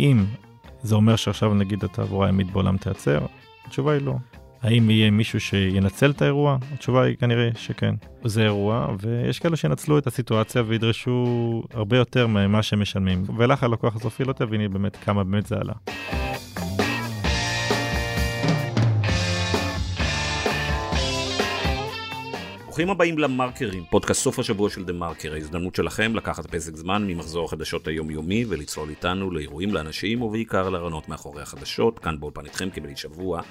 האם זה אומר שעכשיו נגיד התעבורה הימית בעולם תיעצר? התשובה היא לא. האם יהיה מישהו שינצל את האירוע? התשובה היא כנראה שכן. זה אירוע, ויש כאלה שינצלו את הסיטואציה וידרשו הרבה יותר ממה שהם משלמים, ולך הלקוח הסופי לא תביני באמת כמה באמת זה עלה. ברוכים הבאים למרקרים, פודקאסט סוף השבוע של דה מרקר, ההזדמנות שלכם לקחת פסק זמן ממחזור החדשות היומיומי ולצלול איתנו לאירועים, לאנשים ובעיקר לרעיונות מאחורי החדשות, כאן באולפן איתכם כבדי שבוע,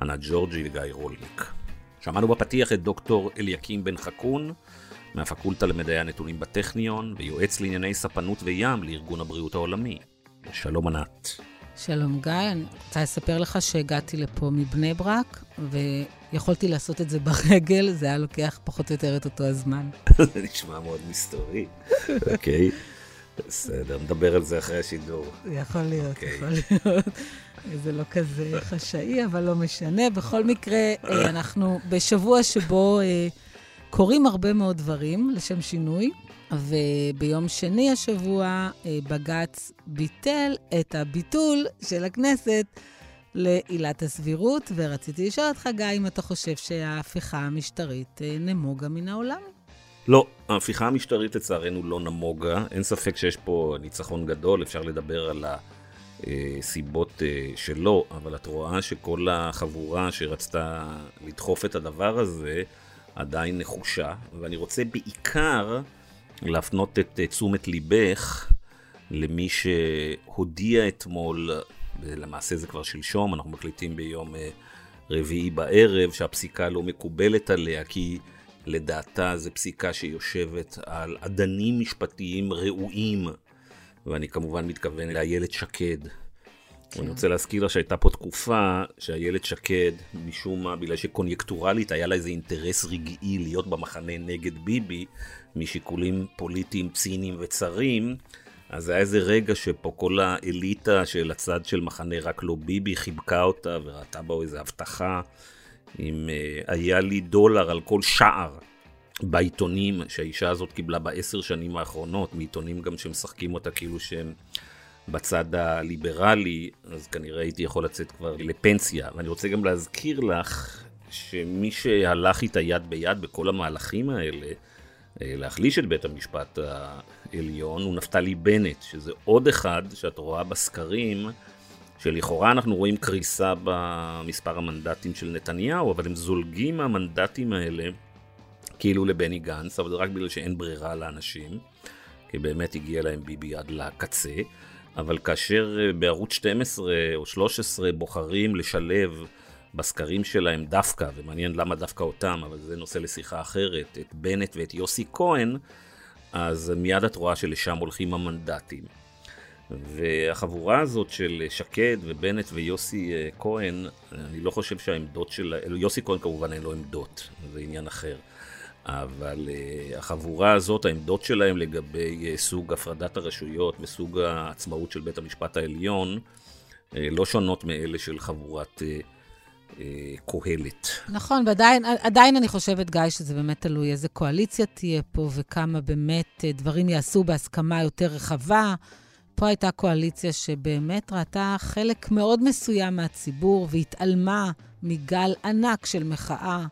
ענת ג'ורג'י וגיא רולניק. שמענו בפתיח את דוקטור אליקים בן חכון, מהפקולטה למדעי הנתונים בטכניון, ויועץ לענייני ספנות וים לארגון הבריאות העולמי. שלום ענת. שלום גיא, אני רוצה לספר לך שהגעתי לפה מבני ברק, ויכולתי לעשות את זה ברגל, זה היה לוקח פחות או יותר את אותו הזמן. זה נשמע מאוד מסתורי. אוקיי, בסדר, נדבר על זה אחרי השידור. יכול להיות, okay. אוקיי. יכול להיות. זה לא כזה חשאי, אבל לא משנה. בכל מקרה, אה, אנחנו בשבוע שבו אה, קורים הרבה מאוד דברים, לשם שינוי. וביום שני השבוע אה, בג"ץ ביטל את הביטול של הכנסת לעילת הסבירות, ורציתי לשאול אותך, גיא, אם אתה חושב שההפיכה המשטרית אה, נמוגה מן העולם? לא, ההפיכה המשטרית לצערנו לא נמוגה. אין ספק שיש פה ניצחון גדול, אפשר לדבר על הסיבות אה, שלו, אבל את רואה שכל החבורה שרצתה לדחוף את הדבר הזה עדיין נחושה, ואני רוצה בעיקר... להפנות את תשומת ליבך למי שהודיע אתמול, למעשה זה כבר שלשום, אנחנו מקליטים ביום אה, רביעי בערב, שהפסיקה לא מקובלת עליה, כי לדעתה זו פסיקה שיושבת על אדנים משפטיים ראויים, ואני כמובן מתכוון לאיילת שקד. כן. אני רוצה להזכיר לה שהייתה פה תקופה שאיילת שקד, משום מה, בגלל שקוניונקטורלית היה לה איזה אינטרס רגעי להיות במחנה נגד ביבי, משיקולים פוליטיים ציניים וצרים, אז היה איזה רגע שפה כל האליטה של הצד של מחנה רק לא ביבי חיבקה אותה וראתה בה איזה הבטחה אם uh, היה לי דולר על כל שער בעיתונים שהאישה הזאת קיבלה בעשר שנים האחרונות, מעיתונים גם שמשחקים אותה כאילו שהם בצד הליברלי, אז כנראה הייתי יכול לצאת כבר לפנסיה. ואני רוצה גם להזכיר לך שמי שהלך איתה יד ביד בכל המהלכים האלה, אה, להחליש את בית המשפט העליון הוא נפתלי בנט, שזה עוד אחד שאת רואה בסקרים, שלכאורה אנחנו רואים קריסה במספר המנדטים של נתניהו, אבל הם זולגים מהמנדטים האלה כאילו לבני גנץ, אבל זה רק בגלל שאין ברירה לאנשים, כי באמת הגיע להם ביבי עד לקצה. אבל כאשר אה, בערוץ 12 או 13 בוחרים לשלב בסקרים שלהם דווקא, ומעניין למה דווקא אותם, אבל זה נושא לשיחה אחרת, את בנט ואת יוסי כהן, אז מיד את רואה שלשם הולכים המנדטים. והחבורה הזאת של שקד ובנט ויוסי אה, כהן, אני לא חושב שהעמדות של... יוסי כהן כמובן אין לו עמדות, זה עניין אחר. אבל uh, החבורה הזאת, העמדות שלהם לגבי סוג הפרדת הרשויות וסוג העצמאות של בית המשפט העליון, לא שונות מאלה של חבורת קהלת. נכון, ועדיין אני חושבת, גיא, שזה באמת תלוי איזה קואליציה תהיה פה וכמה באמת uh, דברים יעשו בהסכמה יותר רחבה. פה הייתה קואליציה שבאמת ראתה חלק מאוד מסוים מהציבור והתעלמה מגל ענק של מחאה.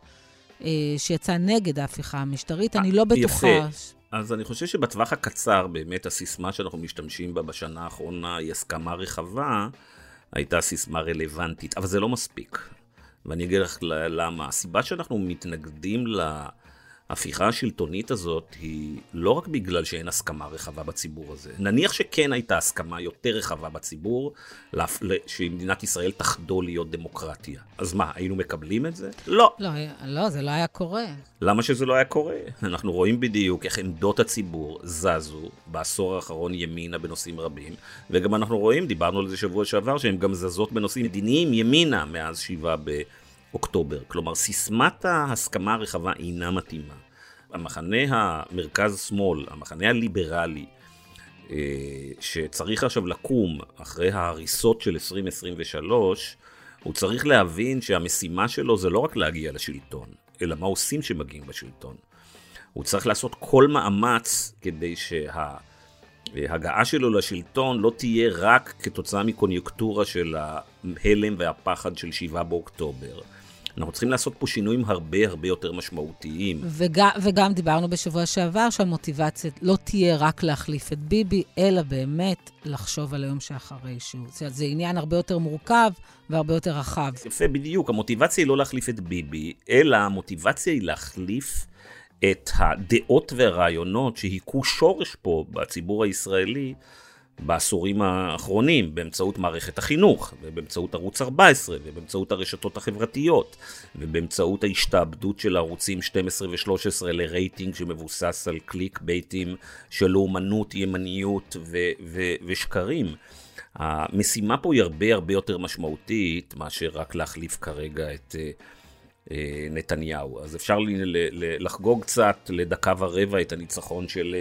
אה, שיצא נגד ההפיכה המשטרית, אני לא בטוחה. יפה. אז אני חושב שבטווח הקצר, באמת הסיסמה שאנחנו משתמשים בה בשנה האחרונה היא הסכמה רחבה, הייתה סיסמה רלוונטית, אבל זה לא מספיק. ואני אגיד לך למה. הסיבה שאנחנו מתנגדים ל... לה... ההפיכה השלטונית הזאת היא לא רק בגלל שאין הסכמה רחבה בציבור הזה. נניח שכן הייתה הסכמה יותר רחבה בציבור שמדינת ישראל תחדול להיות דמוקרטיה. אז מה, היינו מקבלים את זה? לא. לא, לא, זה לא היה קורה. למה שזה לא היה קורה? אנחנו רואים בדיוק איך עמדות הציבור זזו בעשור האחרון ימינה בנושאים רבים, וגם אנחנו רואים, דיברנו על זה שבוע שעבר, שהן גם זזות בנושאים מדיניים ימינה מאז שבעה ב... אוקטובר. כלומר, סיסמת ההסכמה הרחבה אינה מתאימה. המחנה המרכז-שמאל, המחנה הליברלי, אה, שצריך עכשיו לקום אחרי ההריסות של 2023, הוא צריך להבין שהמשימה שלו זה לא רק להגיע לשלטון, אלא מה עושים כשמגיעים בשלטון. הוא צריך לעשות כל מאמץ כדי שה... הגעה שלו לשלטון לא תהיה רק כתוצאה מקוניונקטורה של ההלם והפחד של 7 באוקטובר. אנחנו צריכים לעשות פה שינויים הרבה הרבה יותר משמעותיים. וגם, וגם דיברנו בשבוע שעבר שהמוטיבציה לא תהיה רק להחליף את ביבי, אלא באמת לחשוב על היום שאחרי שהוא. זאת אומרת, זה עניין הרבה יותר מורכב והרבה יותר רחב. יפה, בדיוק. המוטיבציה היא לא להחליף את ביבי, אלא המוטיבציה היא להחליף את הדעות והרעיונות שהיכו שורש פה בציבור הישראלי בעשורים האחרונים, באמצעות מערכת החינוך, ובאמצעות ערוץ 14, ובאמצעות הרשתות החברתיות, ובאמצעות ההשתעבדות של ערוצים 12 ו-13 לרייטינג שמבוסס על קליק בייטים של לאומנות, ימניות ו- ו- ושקרים. המשימה פה היא הרבה הרבה יותר משמעותית מאשר רק להחליף כרגע את... אה, נתניהו. אז אפשר לחגוג קצת לדקה ורבע את הניצחון של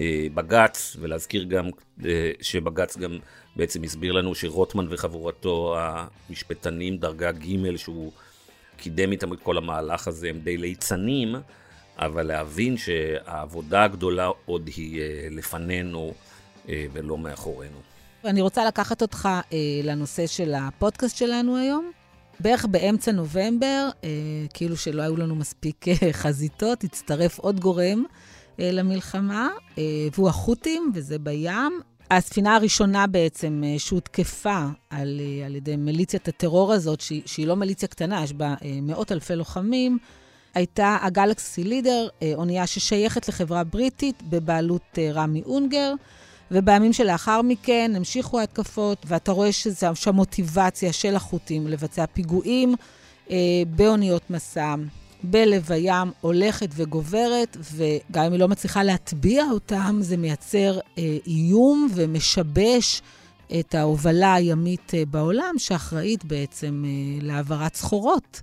אה, בג"ץ, ולהזכיר גם אה, שבג"ץ גם בעצם הסביר לנו שרוטמן וחבורתו המשפטנים דרגה ג' שהוא קידם איתם את כל המהלך הזה הם די ליצנים, אבל להבין שהעבודה הגדולה עוד היא לפנינו ולא מאחורינו. אני רוצה לקחת אותך לנושא של הפודקאסט שלנו היום. בערך באמצע נובמבר, אה, כאילו שלא היו לנו מספיק אה, חזיתות, הצטרף עוד גורם אה, למלחמה, אה, והוא החות'ים, וזה בים. הספינה הראשונה בעצם אה, שהותקפה על, אה, על ידי מיליציית הטרור הזאת, שהיא, שהיא לא מיליציה קטנה, יש בה אה, מאות אלפי לוחמים, הייתה הגלקסי לידר, אה, אונייה ששייכת לחברה בריטית בבעלות אה, רמי אונגר. ובימים שלאחר מכן המשיכו ההתקפות, ואתה רואה שהמוטיבציה של החות'ים לבצע פיגועים אה, באוניות מסע, בלב הים, הולכת וגוברת, וגם אם היא לא מצליחה להטביע אותם, זה מייצר אה, איום ומשבש את ההובלה הימית אה, בעולם, שאחראית בעצם אה, להעברת סחורות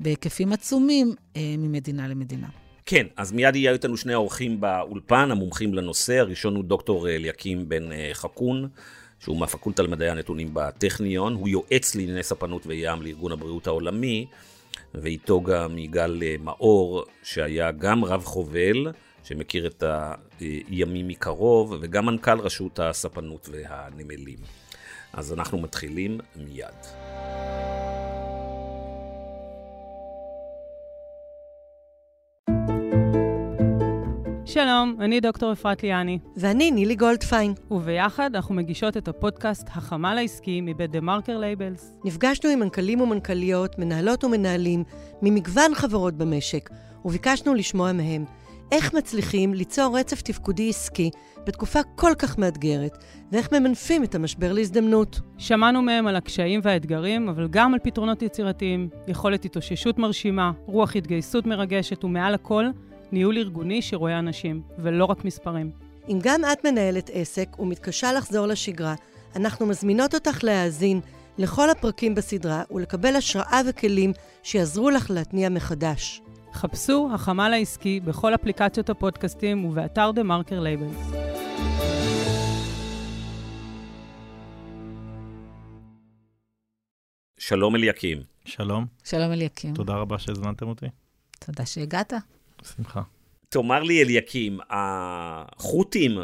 בהיקפים עצומים אה, ממדינה למדינה. כן, אז מיד יהיו איתנו שני האורחים באולפן, המומחים לנושא. הראשון הוא דוקטור אה, אליקים בן אה, חכון, שהוא מהפקולטה למדעי הנתונים בטכניון. הוא יועץ לענייני ספנות וים לארגון הבריאות העולמי, ואיתו גם יגאל אה, מאור, שהיה גם רב חובל, שמכיר את הימים מקרוב, וגם מנכ"ל רשות הספנות והנמלים. אז אנחנו מתחילים מיד. שלום, אני דוקטור אפרת ליאני. ואני נילי גולדפיין. וביחד אנחנו מגישות את הפודקאסט החמ"ל העסקי מבית TheMarker Labels. נפגשנו עם מנכ"לים ומנכ"ליות, מנהלות ומנהלים, ממגוון חברות במשק, וביקשנו לשמוע מהם איך מצליחים ליצור רצף תפקודי עסקי בתקופה כל כך מאתגרת, ואיך ממנפים את המשבר להזדמנות. שמענו מהם על הקשיים והאתגרים, אבל גם על פתרונות יצירתיים, יכולת התאוששות מרשימה, רוח התגייסות מרגשת, ומעל הכל, ניהול ארגוני שרואה אנשים, ולא רק מספרים. אם גם את מנהלת עסק ומתקשה לחזור לשגרה, אנחנו מזמינות אותך להאזין לכל הפרקים בסדרה ולקבל השראה וכלים שיעזרו לך להתניע מחדש. חפשו החמ"ל העסקי בכל אפליקציות הפודקאסטים ובאתר TheMarker Labels. שלום אליקים. שלום. שלום אליקים. תודה רבה שהזמנתם אותי. תודה שהגעת. בשמחה. תאמר לי, אליקים, החות'ים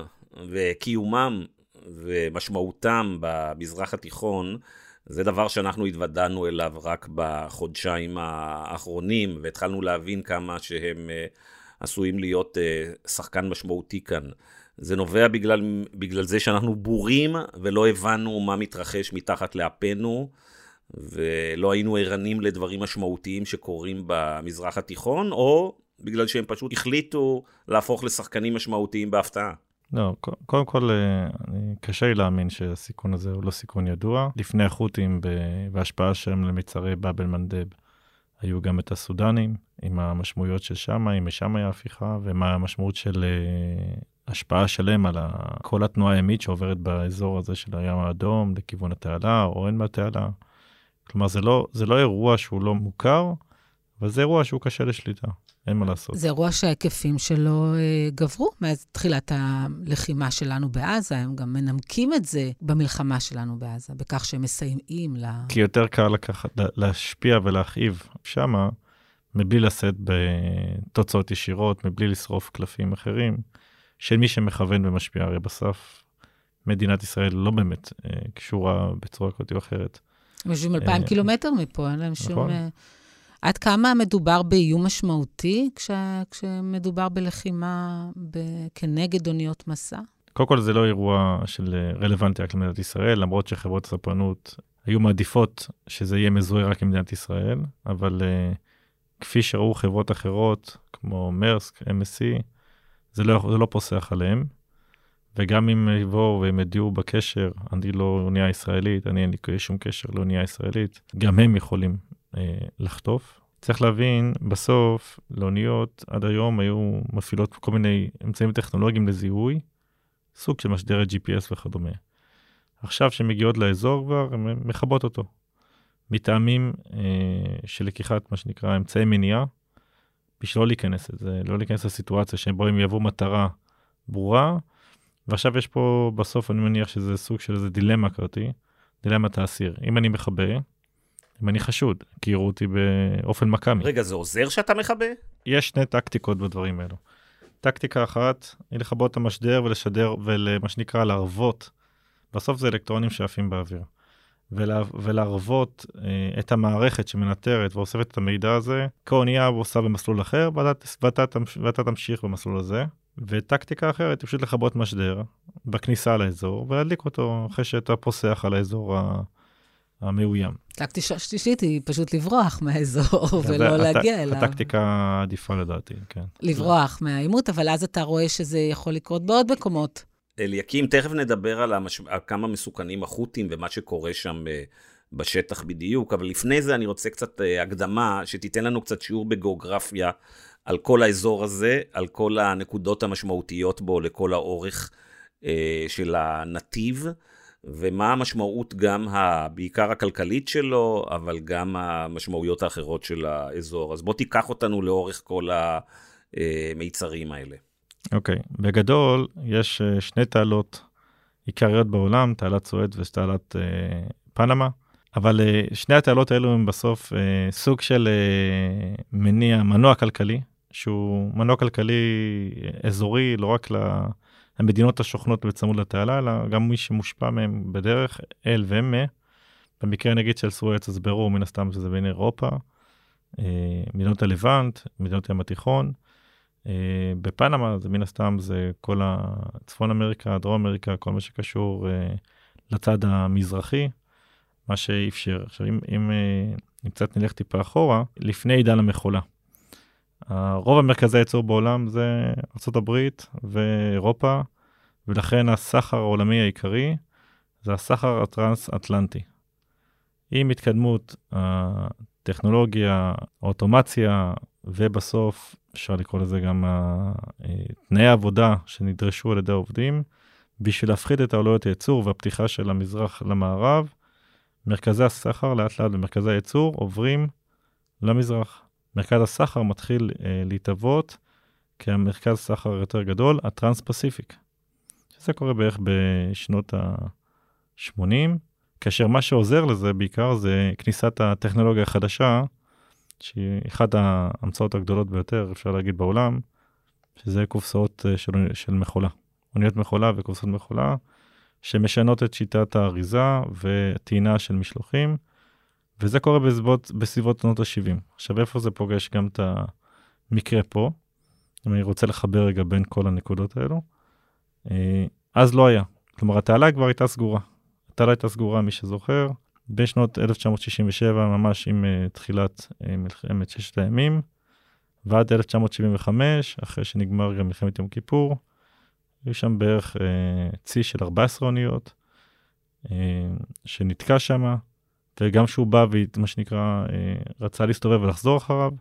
וקיומם ומשמעותם במזרח התיכון, זה דבר שאנחנו התוודענו אליו רק בחודשיים האחרונים, והתחלנו להבין כמה שהם אה, עשויים להיות אה, שחקן משמעותי כאן. זה נובע בגלל, בגלל זה שאנחנו בורים ולא הבנו מה מתרחש מתחת לאפינו, ולא היינו ערנים לדברים משמעותיים שקורים במזרח התיכון, או בגלל שהם פשוט החליטו להפוך לשחקנים משמעותיים בהפתעה. לא, קודם כל, אה, קשה לי להאמין שהסיכון הזה הוא לא סיכון ידוע. לפני החות'ים וההשפעה שלהם למצרי באב אל-מנדב, היו גם את הסודנים, עם המשמעויות של שם, אם משם היה הפיכה, ומה המשמעות של אה, השפעה שלהם על כל התנועה הימית שעוברת באזור הזה של הים האדום, לכיוון התעלה, או אין מהתעלה. כלומר, זה לא, זה לא אירוע שהוא לא מוכר, אבל זה אירוע שהוא קשה לשליטה. אין מה לעשות. זה אירוע שההיקפים שלו אה, גברו מאז תחילת הלחימה שלנו בעזה, הם גם מנמקים את זה במלחמה שלנו בעזה, בכך שהם מסייעים ל... כי יותר קל לקחת, להשפיע ולהכאיב שמה, מבלי לשאת בתוצאות ישירות, מבלי לשרוף קלפים אחרים, של מי שמכוון ומשפיע. הרי בסוף מדינת ישראל לא באמת אה, קשורה בצורה כזאת או אחרת. הם יושבים אלפיים אה, קילומטר מפה, אין להם שום... עד כמה מדובר באיום משמעותי כש, כשמדובר בלחימה ב, כנגד אוניות מסע? קודם כל זה לא אירוע של אה, רלוונטי רק למדינת ישראל, למרות שחברות הספנות היו מעדיפות שזה יהיה מזוהה רק עם מדינת ישראל, אבל uh, כפי שראו חברות אחרות, כמו מרסק, MSC, זה לא, זה לא פוסח עליהם. וגם אם יבואו והם ידעו בקשר, אני לא אונייה ישראלית, אני אין לי שום קשר לאונייה ישראלית, גם הם יכולים לחטוף. צריך להבין, בסוף, לאוניות עד היום היו מפעילות כל מיני אמצעים טכנולוגיים לזיהוי, סוג של משדרת GPS וכדומה. עכשיו שהן מגיעות לאזור כבר, הן מכבות אותו. מטעמים אה, של לקיחת מה שנקרא אמצעי מניעה, בשביל לא להיכנס לזה, לא להיכנס לסיטואציה שבו הם יבואו מטרה ברורה, ועכשיו יש פה בסוף אני מניח שזה סוג של איזה דילמה כזאתי, דילמת האסיר. אם אני מכבה, אם אני חשוד, כי יראו אותי באופן מכ"מי. רגע, זה עוזר שאתה מכבה? יש שני טקטיקות בדברים האלו. טקטיקה אחת היא לכבות את המשדר ולשדר ולמה שנקרא להרוות. בסוף זה אלקטרונים שעפים באוויר. ולה, ולהרוות אה, את המערכת שמנטרת ואוספת את המידע הזה כאונייה עושה במסלול אחר ואתה, ואתה, ואתה תמשיך במסלול הזה. וטקטיקה אחרת היא פשוט לכבות משדר בכניסה לאזור ולהדליק אותו אחרי שאתה פוסח על האזור ה... המאוים. טקטיקה שלישית היא פשוט לברוח מהאזור ולא להגיע אליו. הטקטיקה העדיפה לדעתי, כן. לברוח מהעימות, אבל אז אתה רואה שזה יכול לקרות בעוד מקומות. אליקים, תכף נדבר על, המש... על כמה מסוכנים החות'ים ומה שקורה שם אה, בשטח בדיוק, אבל לפני זה אני רוצה קצת אה, הקדמה, שתיתן לנו קצת שיעור בגיאוגרפיה על כל האזור הזה, על כל הנקודות המשמעותיות בו לכל האורך אה, של הנתיב, ומה המשמעות גם, ה, בעיקר הכלכלית שלו, אבל גם המשמעויות האחרות של האזור. אז בוא תיקח אותנו לאורך כל המיצרים האלה. אוקיי, okay. בגדול, יש uh, שני תעלות עיקריות בעולם, תעלת סואץ ותעלת uh, פנמה, אבל uh, שני התעלות האלו הם בסוף uh, סוג של uh, מניע, מנוע כלכלי, שהוא מנוע כלכלי אזורי, לא רק למדינות השוכנות בצמוד לתעלה, אלא גם מי שמושפע מהם בדרך אל ומה. במקרה נגיד של סואץ, אז ברור מן הסתם שזה בין אירופה, uh, מדינות הלבנט, מדינות הים התיכון. Uh, בפנמה זה מן הסתם זה כל הצפון אמריקה, דרום אמריקה, כל מה שקשור uh, לצד המזרחי, מה שאפשר. עכשיו אם, אם, אם קצת נלך טיפה אחורה, לפני עידן המכולה. רוב המרכזי הייצור בעולם זה ארה"ב ואירופה, ולכן הסחר העולמי העיקרי זה הסחר הטרנס-אטלנטי. עם התקדמות הטכנולוגיה, האוטומציה, ובסוף אפשר לקרוא לזה גם תנאי העבודה שנדרשו על ידי העובדים, בשביל להפחית את העלויות הייצור והפתיחה של המזרח למערב, מרכזי הסחר לאט לאט במרכזי הייצור עוברים למזרח. מרכז הסחר מתחיל אה, להתהוות כמרכז סחר יותר גדול, הטרנס-פסיפיק. שזה קורה בערך בשנות ה-80, כאשר מה שעוזר לזה בעיקר זה כניסת הטכנולוגיה החדשה, שהיא אחת ההמצאות הגדולות ביותר, אפשר להגיד, בעולם, שזה קופסאות אה, של, של מכולה. אוניות מכולה וקופסאות מכולה, שמשנות את שיטת האריזה וטעינה של משלוחים, וזה קורה בסביבות, בסביבות שנות ה-70. עכשיו, איפה זה פוגש גם את המקרה פה? אם אני רוצה לחבר רגע בין כל הנקודות האלו, אה, אז לא היה. כלומר, התעלה כבר הייתה סגורה. התעלה הייתה סגורה, מי שזוכר, בשנות 1967, ממש עם uh, תחילת uh, מלחמת ששת הימים, ועד 1975, אחרי שנגמר גם מלחמת יום כיפור, היו שם בערך צי של 14 אוניות, שנתקע שם, וגם כשהוא בא ומה שנקרא, uh, רצה להסתובב ולחזור אחריו,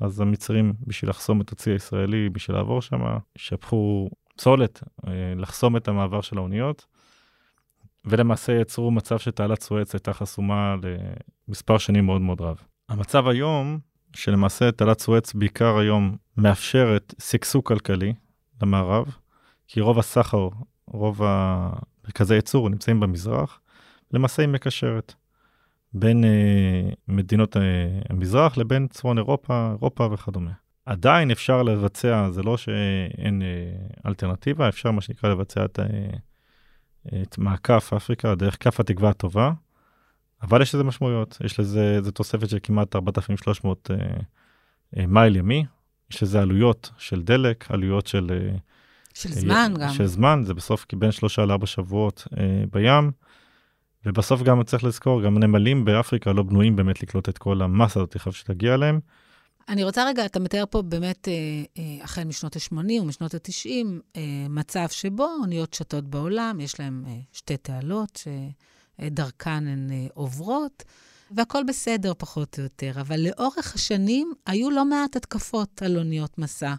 אז המצרים, בשביל לחסום את הצי הישראלי, בשביל לעבור שם, שפכו פסולת, uh, לחסום את המעבר של האוניות. ולמעשה יצרו מצב שתעלת סואץ הייתה חסומה למספר שנים מאוד מאוד רב. המצב היום, שלמעשה תעלת סואץ בעיקר היום מאפשרת שגשוג כלכלי למערב, כי רוב הסחר, רוב מרכזי ייצור נמצאים במזרח, למעשה היא מקשרת בין אה, מדינות אה, המזרח לבין צפון אירופה, אירופה וכדומה. עדיין אפשר לבצע, זה לא שאין אה, אלטרנטיבה, אפשר מה שנקרא לבצע את את מעקף אפריקה דרך כף התקווה הטובה, אבל יש לזה משמעויות, יש לזה, זו תוספת של כמעט 4,300 אה, אה, מייל ימי, יש לזה עלויות של דלק, עלויות של... אה, של זמן גם. של זמן, זה בסוף בין שלושה לארבע שבועות אה, בים. ובסוף גם צריך לזכור, גם נמלים באפריקה לא בנויים באמת לקלוט את כל המסה הזאת, חייב שתגיע אליהם. אני רוצה רגע, אתה מתאר פה באמת, אה, אה, החל משנות ה-80 ומשנות ה-90, אה, מצב שבו אוניות שטות בעולם, יש להן אה, שתי תעלות שדרכן הן אה, עוברות, והכול בסדר פחות או יותר. אבל לאורך השנים היו לא מעט התקפות על אוניות מסע.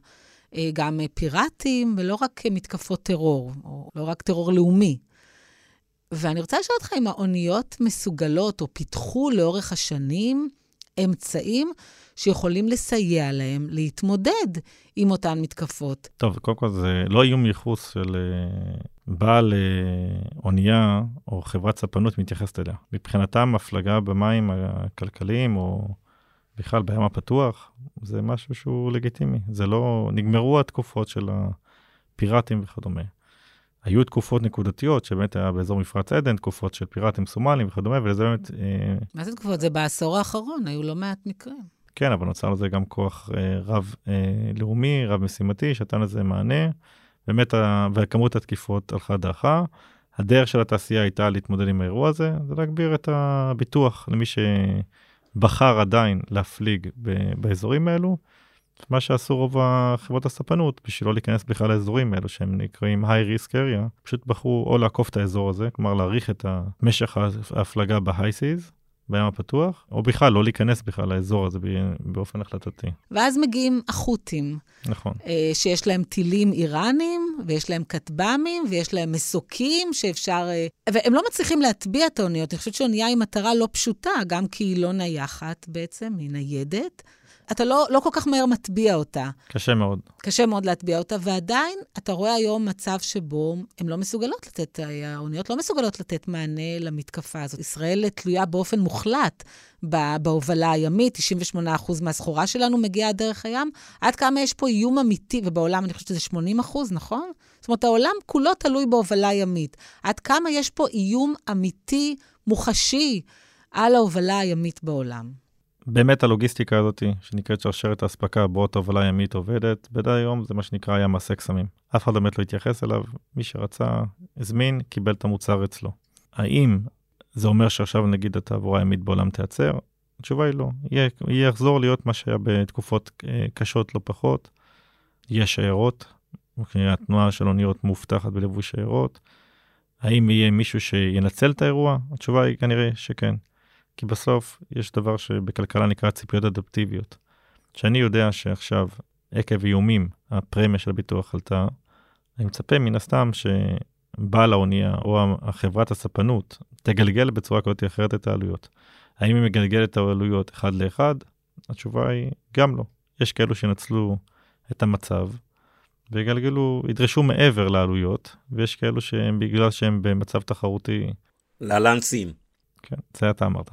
אה, גם אה, פיראטים, ולא רק אה, מתקפות טרור, או לא רק טרור לאומי. ואני רוצה לשאול אותך אם האוניות מסוגלות או פיתחו לאורך השנים אמצעים שיכולים לסייע להם להתמודד עם אותן מתקפות. טוב, קודם כל זה לא איום ייחוס של אה, בעל אה, אונייה או חברת ספנות מתייחסת אליה. מבחינתם הפלגה במים הכלכליים או בכלל בים הפתוח, זה משהו שהוא לגיטימי. זה לא, נגמרו התקופות של הפיראטים וכדומה. היו תקופות נקודתיות, שבאמת היה באזור מפרץ עדן, תקופות של פיראטים סומלים וכדומה, וזה באמת... אה, מה זה תקופות? זה בעשור האחרון, היו לא מעט מקרים. כן, אבל נוצר לזה גם כוח אה, רב-לאומי, אה, רב-משימתי, שנתן לזה מענה. באמת, וכמות התקיפות הלכה דעכה. הדרך של התעשייה הייתה להתמודד עם האירוע הזה, זה להגביר את הביטוח למי שבחר עדיין להפליג באזורים האלו. מה שעשו רוב החברות הספנות בשביל לא להיכנס בכלל לאזורים האלו שהם נקראים high risk area, פשוט בחרו או לעקוף את האזור הזה, כלומר להאריך את משך ההפלגה ב-high seas, בים הפתוח, או בכלל לא להיכנס בכלל לאזור הזה באופן החלטתי. ואז מגיעים החות'ים. נכון. אה, שיש להם טילים איראנים, ויש להם כטב"מים, ויש להם מסוקים שאפשר... אה, והם לא מצליחים להטביע את האוניות. אני חושבת שאונייה היא מטרה לא פשוטה, גם כי היא לא נייחת בעצם, היא ניידת. אתה לא, לא כל כך מהר מטביע אותה. קשה מאוד. קשה מאוד להטביע אותה, ועדיין אתה רואה היום מצב שבו הן לא מסוגלות לתת, האוניות לא מסוגלות לתת מענה למתקפה הזאת. ישראל תלויה באופן מוחלט בהובלה הימית, 98% מהסחורה שלנו מגיעה דרך הים. עד כמה יש פה איום אמיתי, ובעולם אני חושבת שזה 80 נכון? זאת אומרת, העולם כולו תלוי בהובלה ימית. עד כמה יש פה איום אמיתי, מוחשי, על ההובלה הימית בעולם. באמת הלוגיסטיקה הזאת, שנקראת שרשרת האספקה, בוט הובלה ימית עובדת, בדי היום זה מה שנקרא היה מעשה קסמים. אף אחד באמת לא התייחס אליו, מי שרצה, הזמין, קיבל את המוצר אצלו. האם זה אומר שעכשיו נגיד התעבורה הימית בעולם תיעצר? התשובה היא לא. יהיה, יהיה יחזור להיות מה שהיה בתקופות אה, קשות לא פחות. יש שיירות, התנועה של אוניות מובטחת בלבוש שיירות. האם יהיה מישהו שינצל את האירוע? התשובה היא כנראה שכן. כי בסוף יש דבר שבכלכלה נקרא ציפיות אדפטיביות. שאני יודע שעכשיו, עקב איומים, הפרמיה של הביטוח עלתה, אני מצפה מן הסתם שבעל האונייה או החברת הספנות תגלגל בצורה כזאת או אחרת את העלויות. האם היא מגלגלת את העלויות אחד לאחד? התשובה היא גם לא. יש כאלו שינצלו את המצב ויגלגלו, ידרשו מעבר לעלויות, ויש כאלו שהם בגלל שהם במצב תחרותי. להלן. כן, זה אתה אמרת.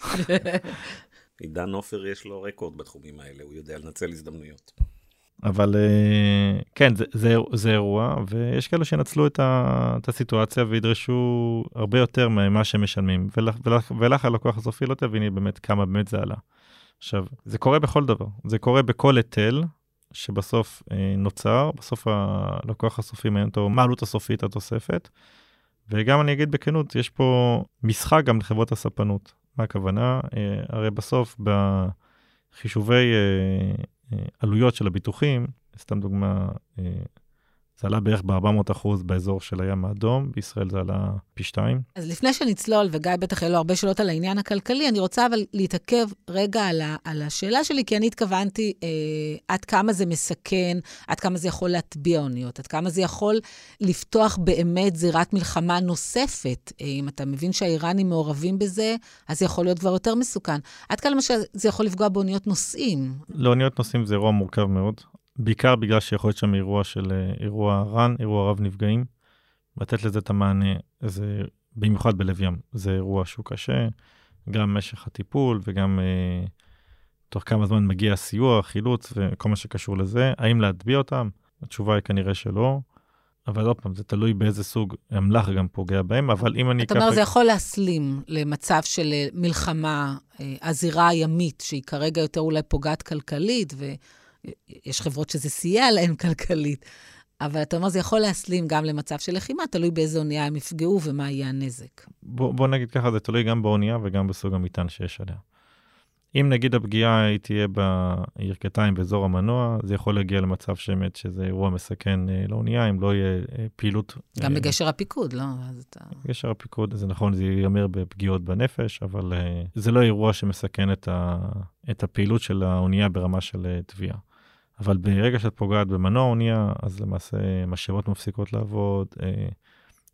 עידן עופר יש לו רקורד בתחומים האלה, הוא יודע לנצל הזדמנויות. אבל אה, כן, זה, זה, זה אירוע, ויש כאלה שינצלו את, ה, את הסיטואציה וידרשו הרבה יותר ממה שהם משלמים, ולך, ולך, ולך הלקוח הסופי לא תביני באמת כמה באמת זה עלה. עכשיו, זה קורה בכל דבר, זה קורה בכל היטל שבסוף אה, נוצר, בסוף הלקוח הסופי מעניין אותו מה העלות הסופית התוספת, וגם אני אגיד בכנות, יש פה משחק גם לחברות הספנות. מה הכוונה? אה, הרי בסוף בחישובי אה, אה, עלויות של הביטוחים, סתם דוגמה, זה עלה בערך ב-400 אחוז באזור של הים האדום, בישראל זה עלה פי שתיים. אז לפני שנצלול, וגיא בטח יהיו לו הרבה שאלות על העניין הכלכלי, אני רוצה אבל להתעכב רגע על, ה, על השאלה שלי, כי אני התכוונתי אה, עד כמה זה מסכן, עד כמה זה יכול להטביע אוניות, עד כמה זה יכול לפתוח באמת זירת מלחמה נוספת. אה, אם אתה מבין שהאיראנים מעורבים בזה, אז זה יכול להיות כבר יותר מסוכן. עד כמה זה יכול לפגוע באוניות נוסעים. לאוניות נוסעים זה אירוע מורכב מאוד. בעיקר בגלל שיכול להיות שם אירוע של אה, אירוע רן, אירוע רב נפגעים. לתת לזה את המענה, זה במיוחד בלב ים, זה אירוע שהוא קשה, גם משך הטיפול וגם אה, תוך כמה זמן מגיע הסיוע, חילוץ וכל מה שקשור לזה. האם להטביע אותם? התשובה היא כנראה שלא. אבל עוד פעם, זה תלוי באיזה סוג אמל"ח גם פוגע בהם, אבל אם אני אתה אומר, זה יכול להסלים למצב של אה, מלחמה, אה, הזירה הימית, שהיא כרגע יותר אולי פוגעת כלכלית, ויש חברות שזה סייע להן כלכלית, אבל אתה אומר, זה יכול להסלים גם למצב של לחימה, תלוי באיזה אונייה הם יפגעו ומה יהיה הנזק. בוא, בוא נגיד ככה, זה תלוי גם באונייה וגם בסוג המטען שיש עליה. אם נגיד הפגיעה היא תהיה בירכתיים באזור המנוע, זה יכול להגיע למצב שבאמת שזה אירוע מסכן אה, לאונייה, אם לא יהיה אה, פעילות... גם אה, בגשר הפיקוד, לא? אתה... בגשר הפיקוד, זה נכון, זה ייאמר בפגיעות בנפש, אבל אה, זה לא אירוע שמסכן את, ה, את הפעילות של האונייה ברמה של אה, תביעה. אבל ברגע שאת פוגעת במנוע האונייה, אז למעשה משאבות מפסיקות לעבוד. אה,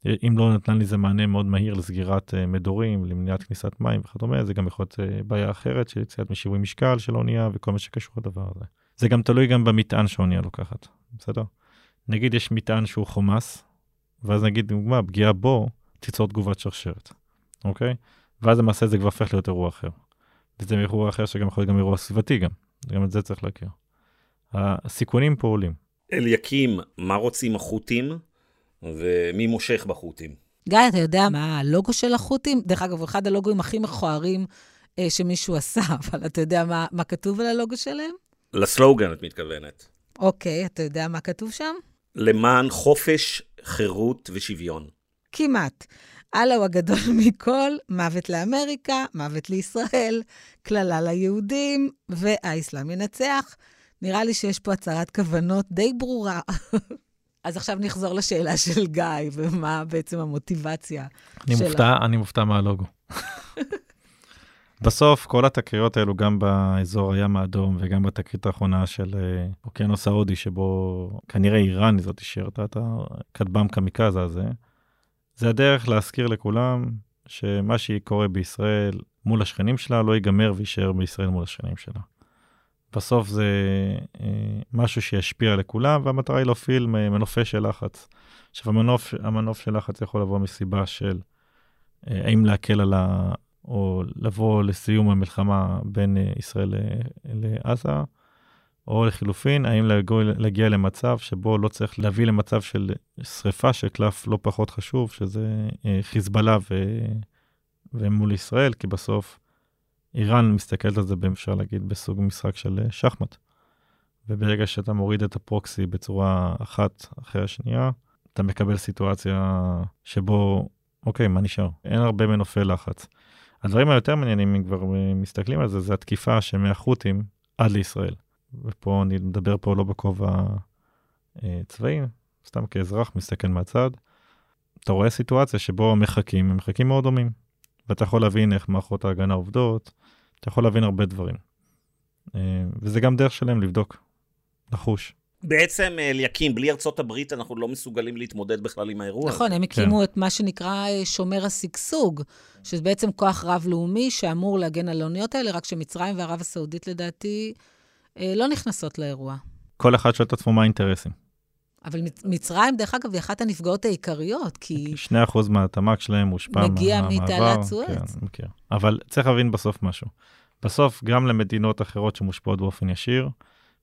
אם לא נתן לזה מענה מאוד מהיר לסגירת אה, מדורים, למניעת כניסת מים וכדומה, זה גם יכול להיות אה, בעיה אחרת של יציאת משיווי משקל של האונייה וכל מה שקשור לדבר הזה. זה גם תלוי גם במטען שהאונייה לוקחת, בסדר? נגיד יש מטען שהוא חומס, ואז נגיד, דוגמה, פגיעה בו תיצור תגובת שרשרת, אוקיי? ואז למעשה זה כבר הופך להיות אירוע אחר. וזה אירוע אחר שגם יכול להיות גם אירוע סביבתי גם, גם את זה צריך להכיר. הסיכונים פה עולים. אליקים, מה רוצים החות'ים ומי מושך בחות'ים? גיא, אתה יודע מה הלוגו של החות'ים? דרך אגב, הוא אחד הלוגוים הכי מכוערים אה, שמישהו עשה, אבל אתה יודע מה, מה כתוב על הלוגו שלהם? לסלוגן את מתכוונת. אוקיי, אתה יודע מה כתוב שם? למען חופש, חירות ושוויון. כמעט. אללה הוא הגדול מכל, מוות לאמריקה, מוות לישראל, קללה ליהודים, והאסלאם ינצח. נראה לי שיש פה הצהרת כוונות די ברורה. אז עכשיו נחזור לשאלה של גיא, ומה בעצם המוטיבציה אני שלה. מופתע, אני מופתע מהלוגו. בסוף, כל התקריות האלו, גם באזור הים האדום וגם בתקרית האחרונה של אה, אוקיינוס ההודי, שבו כנראה איראן היא זאת שירתה את הכטב"ם קמיקזה הזה, זה הדרך להזכיר לכולם שמה שקורה בישראל מול השכנים שלה לא ייגמר ויישאר בישראל מול השכנים שלה. בסוף זה אה, משהו שישפיע לכולם, והמטרה היא להפעיל מנופי של לחץ. עכשיו, המנוף, המנוף של לחץ יכול לבוא מסיבה של אה, האם להקל על ה... או לבוא לסיום המלחמה בין אה, ישראל לעזה, או לחילופין, האם להגיע, להגיע למצב שבו לא צריך להביא למצב של שריפה של קלף לא פחות חשוב, שזה חיזבאללה ו... ומול ישראל, כי בסוף איראן מסתכלת על זה, אפשר להגיד, בסוג משחק של אה, שחמט. וברגע שאתה מוריד את הפרוקסי בצורה אחת אחרי השנייה, אתה מקבל סיטואציה שבו, אוקיי, מה נשאר? אין הרבה מנופי לחץ. הדברים היותר מעניינים, אם כבר אה, מסתכלים על זה, זה התקיפה שמהחות'ים עד לישראל. ופה אני מדבר פה לא בכובע אה, צבאי, סתם כאזרח מסתכל מהצד. אתה רואה סיטואציה שבו המחקים הם מחקים מאוד דומים. ואתה יכול להבין איך מערכות ההגנה עובדות, אתה יכול להבין הרבה דברים. אה, וזה גם דרך שלהם לבדוק, לחוש. בעצם, אליקים, בלי ארצות הברית אנחנו לא מסוגלים להתמודד בכלל עם האירוע נכון. הם הקימו כן. את מה שנקרא אה, שומר השגשוג, שזה בעצם כוח רב-לאומי שאמור להגן על האוניות האלה, רק שמצרים וערב הסעודית, לדעתי, אה, לא נכנסות לאירוע. כל אחד שואל את עצמו מה האינטרסים. אבל מצרים, דרך אגב, היא אחת הנפגעות העיקריות, כי... 2% מהתמ"ג שלהם מושפע מהמעבר. מגיע מתעלת סואץ. כן, מכיר. אבל צריך להבין בסוף משהו. בסוף, גם למדינות אחרות שמושפעות באופן ישיר,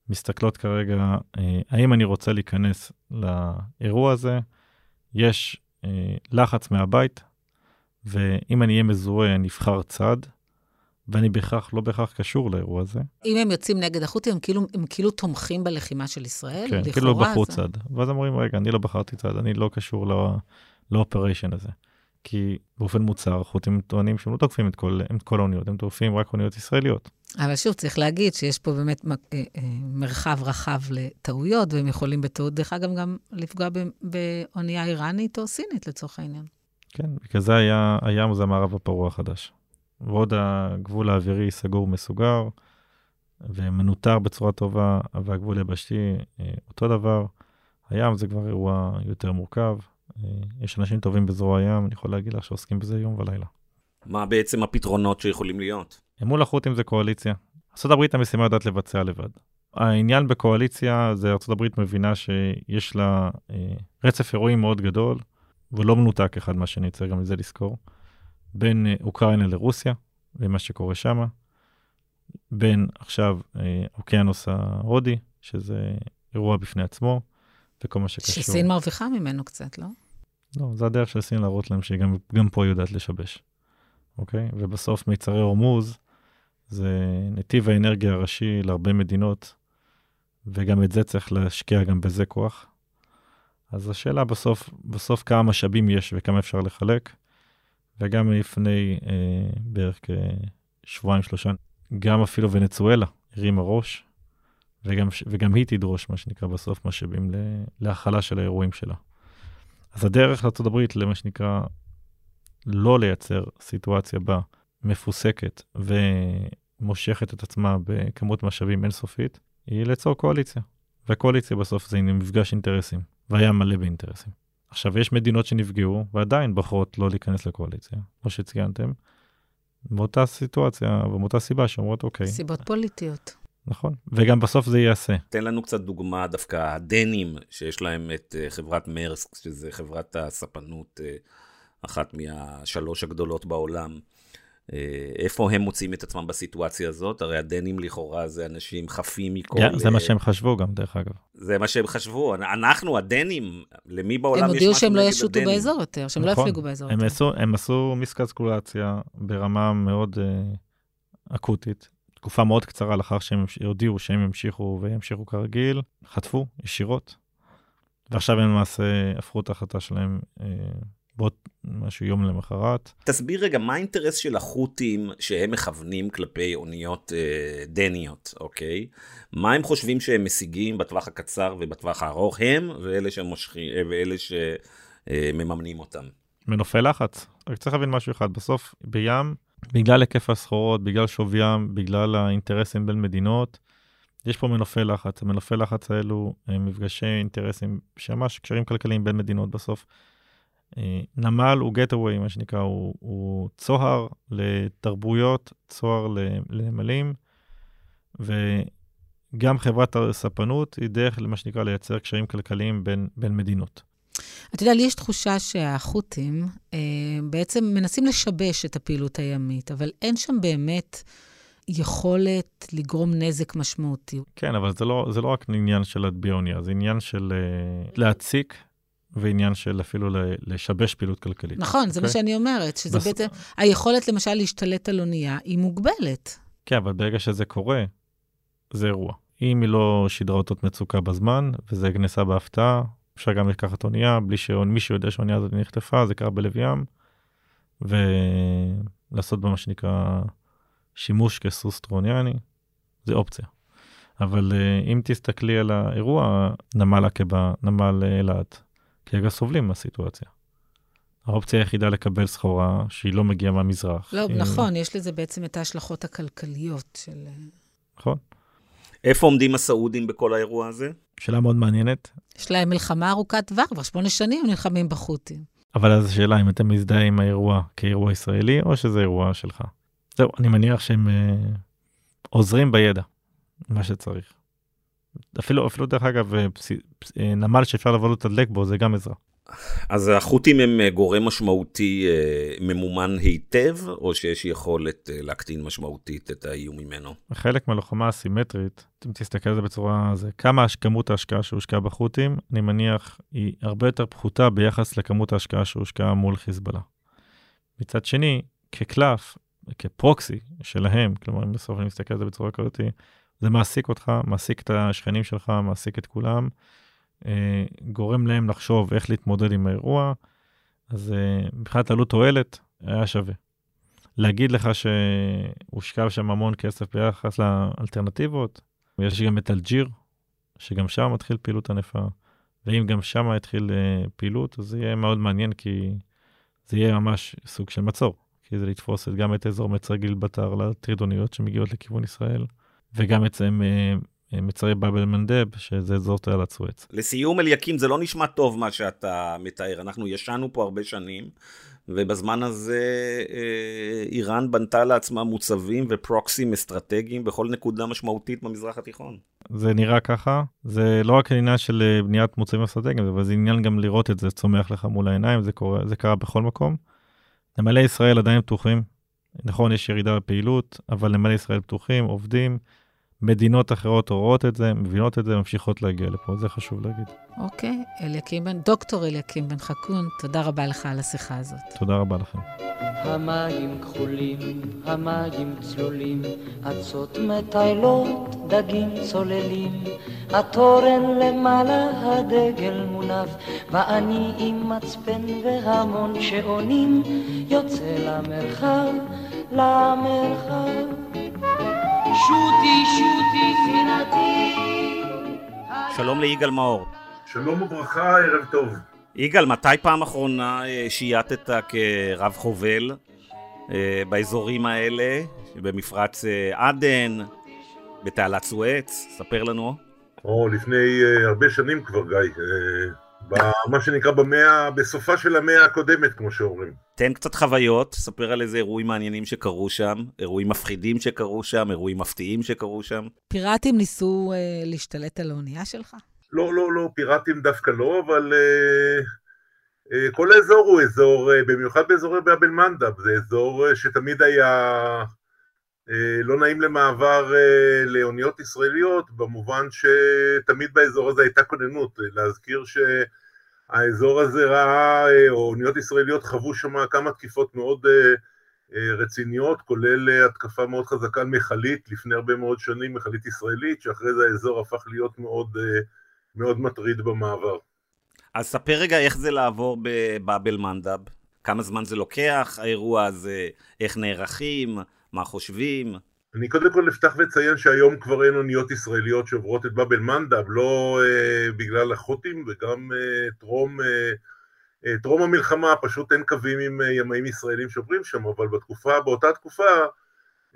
מסתכלות כרגע, אה, האם אני רוצה להיכנס לאירוע הזה, יש אה, לחץ מהבית, ואם אני אהיה מזוהה, נבחר צד, ואני בהכרח, לא בהכרח קשור לאירוע הזה. אם הם יוצאים נגד החות'ים, הם כאילו, הם כאילו תומכים בלחימה של ישראל? כן, לכאורה, כאילו בחרו זה... צד. ואז אומרים, רגע, אני לא בחרתי צד, אני לא קשור לא, לאופריישן הזה. כי באופן מוצהר, החות'ים טוענים שהם לא תוקפים את כל, את כל האוניות, הם תוקפים רק אוניות ישראליות. אבל שוב, צריך להגיד שיש פה באמת אה, אה, מרחב רחב לטעויות, והם יכולים בטעות, דרך אגב, גם לפגוע באונייה איראנית או סינית לצורך העניין. כן, בגלל זה היה, הים זה המערב הפרוע החדש. ועוד הגבול האווירי סגור מסוגר ומנוטר בצורה טובה, והגבול היבשתי אה, אותו דבר. הים זה כבר אירוע יותר מורכב. אה, יש אנשים טובים בזרוע הים, אני יכול להגיד לך שעוסקים בזה יום ולילה. מה בעצם הפתרונות שיכולים להיות? מול החות'ים זה קואליציה. ארה"ב המשימה יודעת לבצע לבד. העניין בקואליציה זה ארה"ב מבינה שיש לה אה, רצף אירועים מאוד גדול, ולא מנותק אחד מהשני, צריך גם את זה לזכור. בין אה, אוקראינה לרוסיה ומה שקורה שם, בין עכשיו אה, אוקיינוס ההודי, שזה אירוע בפני עצמו, וכל מה שקשור. שסין מרוויחה ממנו קצת, לא? לא, זה הדרך של סין להראות להם שהיא גם, גם פה יודעת לשבש, אוקיי? ובסוף מיצרי הורמוז זה נתיב האנרגיה הראשי להרבה מדינות, וגם את זה צריך להשקיע גם בזה כוח. אז השאלה בסוף, בסוף כמה משאבים יש וכמה אפשר לחלק, וגם לפני אה, בערך כשבועיים, שלושה, גם אפילו ונצואלה הרימה ראש, וגם, וגם היא תדרוש, מה שנקרא, בסוף משאבים להכלה של האירועים שלה. אז הדרך לארה"ב למה שנקרא, לא לייצר סיטואציה בה מפוסקת ומושכת את עצמה בכמות משאבים אינסופית, היא ליצור קואליציה. וקואליציה בסוף זה מפגש אינטרסים, והיה מלא באינטרסים. עכשיו, יש מדינות שנפגעו ועדיין בוחרות לא להיכנס לקואליציה, כמו שציינתם, מאותה סיטואציה ומאותה סיבה שאומרות, אוקיי. סיבות פוליטיות. נכון, וגם בסוף זה ייעשה. תן לנו קצת דוגמה דווקא, הדנים, שיש להם את אה, חברת מרסק, שזה חברת הספנות, אה, אחת מהשלוש הגדולות בעולם. אה, איפה הם מוצאים את עצמם בסיטואציה הזאת? הרי הדנים לכאורה זה אנשים חפים מכל... Yeah, זה מה שהם חשבו גם, דרך אגב. זה מה שהם חשבו. אנחנו, הדנים, למי בעולם יש משהו נגד הדנים? הם הודיעו שהם לא ישוטו באזור יותר, שהם לא נכון. לא יפליגו באזור הם יותר. עשו, הם עשו מיסקלקולציה ברמה מאוד uh, אקוטית. תקופה מאוד קצרה לאחר שהם הודיעו שהם ימשיכו וימשיכו כרגיל, חטפו ישירות, ועכשיו הם למעשה הפכו את ההחלטה שלהם אה, בעוד משהו יום למחרת. תסביר רגע, מה האינטרס של החות'ים שהם מכוונים כלפי אוניות אה, דניות, אוקיי? מה הם חושבים שהם משיגים בטווח הקצר ובטווח הארוך, הם ואלה, שמושכים, אה, ואלה שמממנים אותם? מנופי לחץ. רק צריך להבין משהו אחד, בסוף בים בגלל היקף הסחורות, בגלל שוויים, בגלל האינטרסים בין מדינות, יש פה מנופי לחץ. המנופי לחץ האלו הם מפגשי אינטרסים, שממש קשרים כלכליים בין מדינות בסוף. אה, נמל הוא גטווי, מה שנקרא, הוא, הוא צוהר לתרבויות, צוהר לנמלים, וגם חברת הספנות היא דרך, למה שנקרא, לייצר קשרים כלכליים בין, בין מדינות. אתה יודע, לי יש תחושה שהחות'ים אה, בעצם מנסים לשבש את הפעילות הימית, אבל אין שם באמת יכולת לגרום נזק משמעותי. כן, אבל זה לא, זה לא רק עניין של להטביע אונייה, זה עניין של אה, להציק. ועניין של אפילו לשבש פעילות כלכלית. נכון, okay? זה מה אוקיי? שאני אומרת, שזה בס... בעצם, היכולת למשל להשתלט על אונייה היא מוגבלת. כן, אבל ברגע שזה קורה, זה אירוע. אם היא לא שידרה אותות מצוקה בזמן, וזה נעשה בהפתעה, אפשר גם לקחת אונייה בלי שמישהו יודע שהאונייה הזאת נחטפה, זה קרה בלב ים, ולעשות בה מה שנקרא שימוש כסוס טרוניאני, זה אופציה. אבל uh, אם תסתכלי על האירוע, נמל עקבה, נמל אה, אילת, כרגע סובלים מהסיטואציה. האופציה היחידה לקבל סחורה שהיא לא מגיעה מהמזרח. לא, היא... נכון, יש לזה בעצם את ההשלכות הכלכליות של... אה, נכון. איפה עומדים הסעודים בכל האירוע הזה? שאלה מאוד מעניינת. יש להם מלחמה ארוכת טווח, כבר שמונה שנים הם נלחמים בחות'ים. אבל אז השאלה אם אתה מזדהה עם האירוע כאירוע ישראלי, או שזה אירוע שלך. זהו, אני מניח שהם אה, עוזרים בידע, מה שצריך. אפילו, אפילו דרך אגב, אה, פס, אה, נמל שאפשר לבוא לתדלק בו, זה גם עזרה. אז החות'ים הם אה, גורם משמעותי ממומן היטב, או שיש יכולת להקטין משמעותית את האיום ממנו? חלק מהלוחמה הסימטרית, אם תסתכל על זה בצורה, זה כמה כמות ההשקעה שהושקעה בחות'ים, אני מניח, היא הרבה יותר פחותה ביחס לכמות ההשקעה שהושקעה מול חיזבאללה. מצד שני, כקלף, כפרוקסי שלהם, כלומר, אם בסוף אני מסתכל על זה בצורה כזאת, זה מעסיק אותך, מעסיק את השכנים שלך, מעסיק את כולם. אה, גורם להם לחשוב איך להתמודד עם האירוע, אז אה, מבחינת עלות תועלת, היה שווה. להגיד לך שהושקע שם המון כסף ביחס לאלטרנטיבות, ויש גם את אלג'יר, שגם שם מתחיל פעילות ענפה, ואם גם שם התחיל אה, פעילות, אז זה יהיה מאוד מעניין, כי זה יהיה ממש סוג של מצור, כי זה לתפוס גם את אזור מצרי גיל בתר לטרידוניות שמגיעות לכיוון ישראל, וגם את זה מצרי באבל מנדב, שזה אזור תעלת סואץ. לסיום, אליקים, זה לא נשמע טוב מה שאתה מתאר. אנחנו ישנו פה הרבה שנים, ובזמן הזה אה, איראן בנתה לעצמה מוצבים ופרוקסים אסטרטגיים בכל נקודה משמעותית במזרח התיכון. זה נראה ככה, זה לא רק עניין של אה, בניית מוצבים אסטרטגיים, אבל זה עניין גם לראות את זה צומח לך מול העיניים, זה, קורה, זה קרה בכל מקום. נמלי ישראל עדיין פתוחים, נכון, יש ירידה בפעילות, אבל נמלי ישראל פתוחים, עובדים. מדינות אחרות רואות את זה, מבינות את זה, ממשיכות להגיע לפה, זה חשוב להגיד. אוקיי, אליקים בן, דוקטור אליקים בן חכון, תודה רבה לך על השיחה הזאת. תודה רבה לכם. המים כחולים, המים צלולים, אצות מטיילות, דגים צוללים, התורן למעלה, הדגל מונף, ואני עם מצפן והמון שעונים, יוצא למרחב, למרחב. שוטי, שוטי. שלום ליגאל מאור. שלום וברכה, ערב טוב. יגאל, מתי פעם אחרונה אה, שייטת כרב חובל אה, באזורים האלה, במפרץ אה, עדן, בתעלת סואץ? ספר לנו. או, לפני הרבה שנים כבר, גיא. במה שנקרא במאה, בסופה של המאה הקודמת, כמו שאומרים. תן קצת חוויות, ספר על איזה אירועים מעניינים שקרו שם, אירועים מפחידים שקרו שם, אירועים מפתיעים שקרו שם. פיראטים ניסו אה, להשתלט על האונייה שלך? לא, לא, לא, פיראטים דווקא לא, אבל אה, אה, כל האזור הוא אזור, אה, במיוחד באזורי באב אל-מנדב, זה אזור אה, שתמיד היה לא נעים למעבר אה, לאוניות ישראליות, במובן שתמיד באזור הזה הייתה כוננות. להזכיר שהאזור הזה ראה, אה, או אוניות ישראליות חוו שם כמה תקיפות מאוד רציניות, כולל התקפה מאוד חזקה על מכלית לפני הרבה מאוד שנים, מכלית ישראלית, שאחרי זה האזור הפך להיות מאוד, מאוד מטריד במעבר. אז ספר רגע איך זה לעבור בבאב אל-מנדב, כמה זמן זה לוקח, האירוע הזה, איך נערכים, מה חושבים? אני קודם כל אפתח ואציין שהיום כבר אין אוניות ישראליות שעוברות את באב אל-מנדב, לא אה, בגלל החות'ים וגם אה, טרום, אה, אה, טרום המלחמה, פשוט אין קווים עם אה, ימאים ישראלים שעוברים שם, אבל בתקופה, באותה תקופה,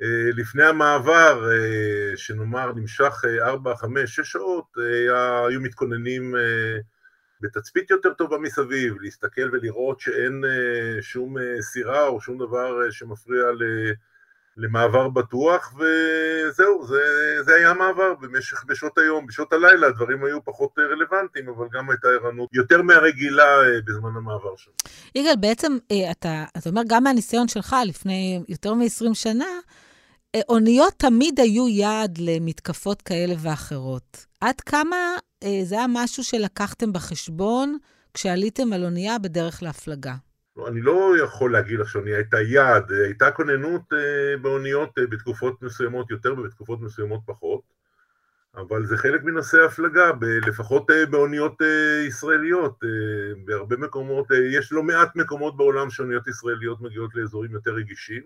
אה, לפני המעבר, אה, שנאמר נמשך אה, 4, 5, 6 שעות, אה, היו מתכוננים אה, בתצפית יותר טובה מסביב, להסתכל ולראות שאין אה, שום אה, סירה או שום דבר אה, שמפריע ל... אה, למעבר בטוח, וזהו, זה, זה היה מעבר במשך, בשעות היום, בשעות הלילה הדברים היו פחות רלוונטיים, אבל גם הייתה ערנות יותר מהרגילה אה, בזמן המעבר שם. יגאל, בעצם אה, אתה, אתה אומר, גם מהניסיון שלך לפני יותר מ-20 שנה, אה, אוניות תמיד היו יעד למתקפות כאלה ואחרות. עד כמה זה היה משהו שלקחתם בחשבון כשעליתם על אונייה בדרך להפלגה? אני לא יכול להגיד לך שאונייה הייתה יעד, הייתה כוננות אה, באוניות אה, בתקופות מסוימות יותר ובתקופות מסוימות פחות, אבל זה חלק מנושא ההפלגה, לפחות אה, באוניות ישראליות, בהרבה מקומות, יש לא מעט מקומות בעולם שאוניות ישראליות מגיעות לאזורים יותר רגישים.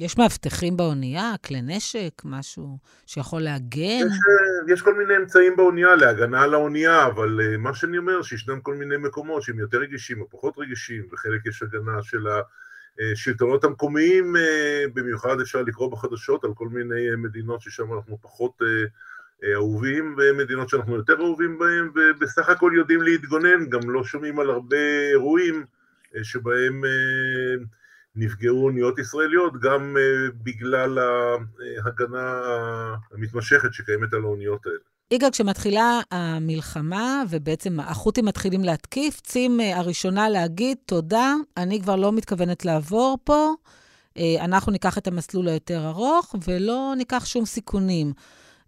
יש מאבטחים באונייה, כלי נשק, משהו שיכול להגן? יש, אה, יש כל מיני אמצעים באונייה להגנה על האונייה, אבל uh, מה שאני אומר, שישנם כל מיני מקומות שהם יותר רגישים או פחות רגישים, וחלק יש הגנה של השלטונות אה, המקומיים, uh, במיוחד אפשר לקרוא בחדשות על כל מיני מדינות ששם אנחנו פחות אהובים, ומדינות שאנחנו יותר אהובים בהן, ובסך הכל יודעים להתגונן, גם לא שומעים על הרבה אירועים שבהם... נפגעו אוניות ישראליות גם uh, בגלל ההגנה המתמשכת שקיימת על האוניות האלה. יגאל, כשמתחילה המלחמה, ובעצם החות'ים מתחילים להתקיף, צים uh, הראשונה להגיד, תודה, אני כבר לא מתכוונת לעבור פה, אנחנו ניקח את המסלול היותר ארוך, ולא ניקח שום סיכונים.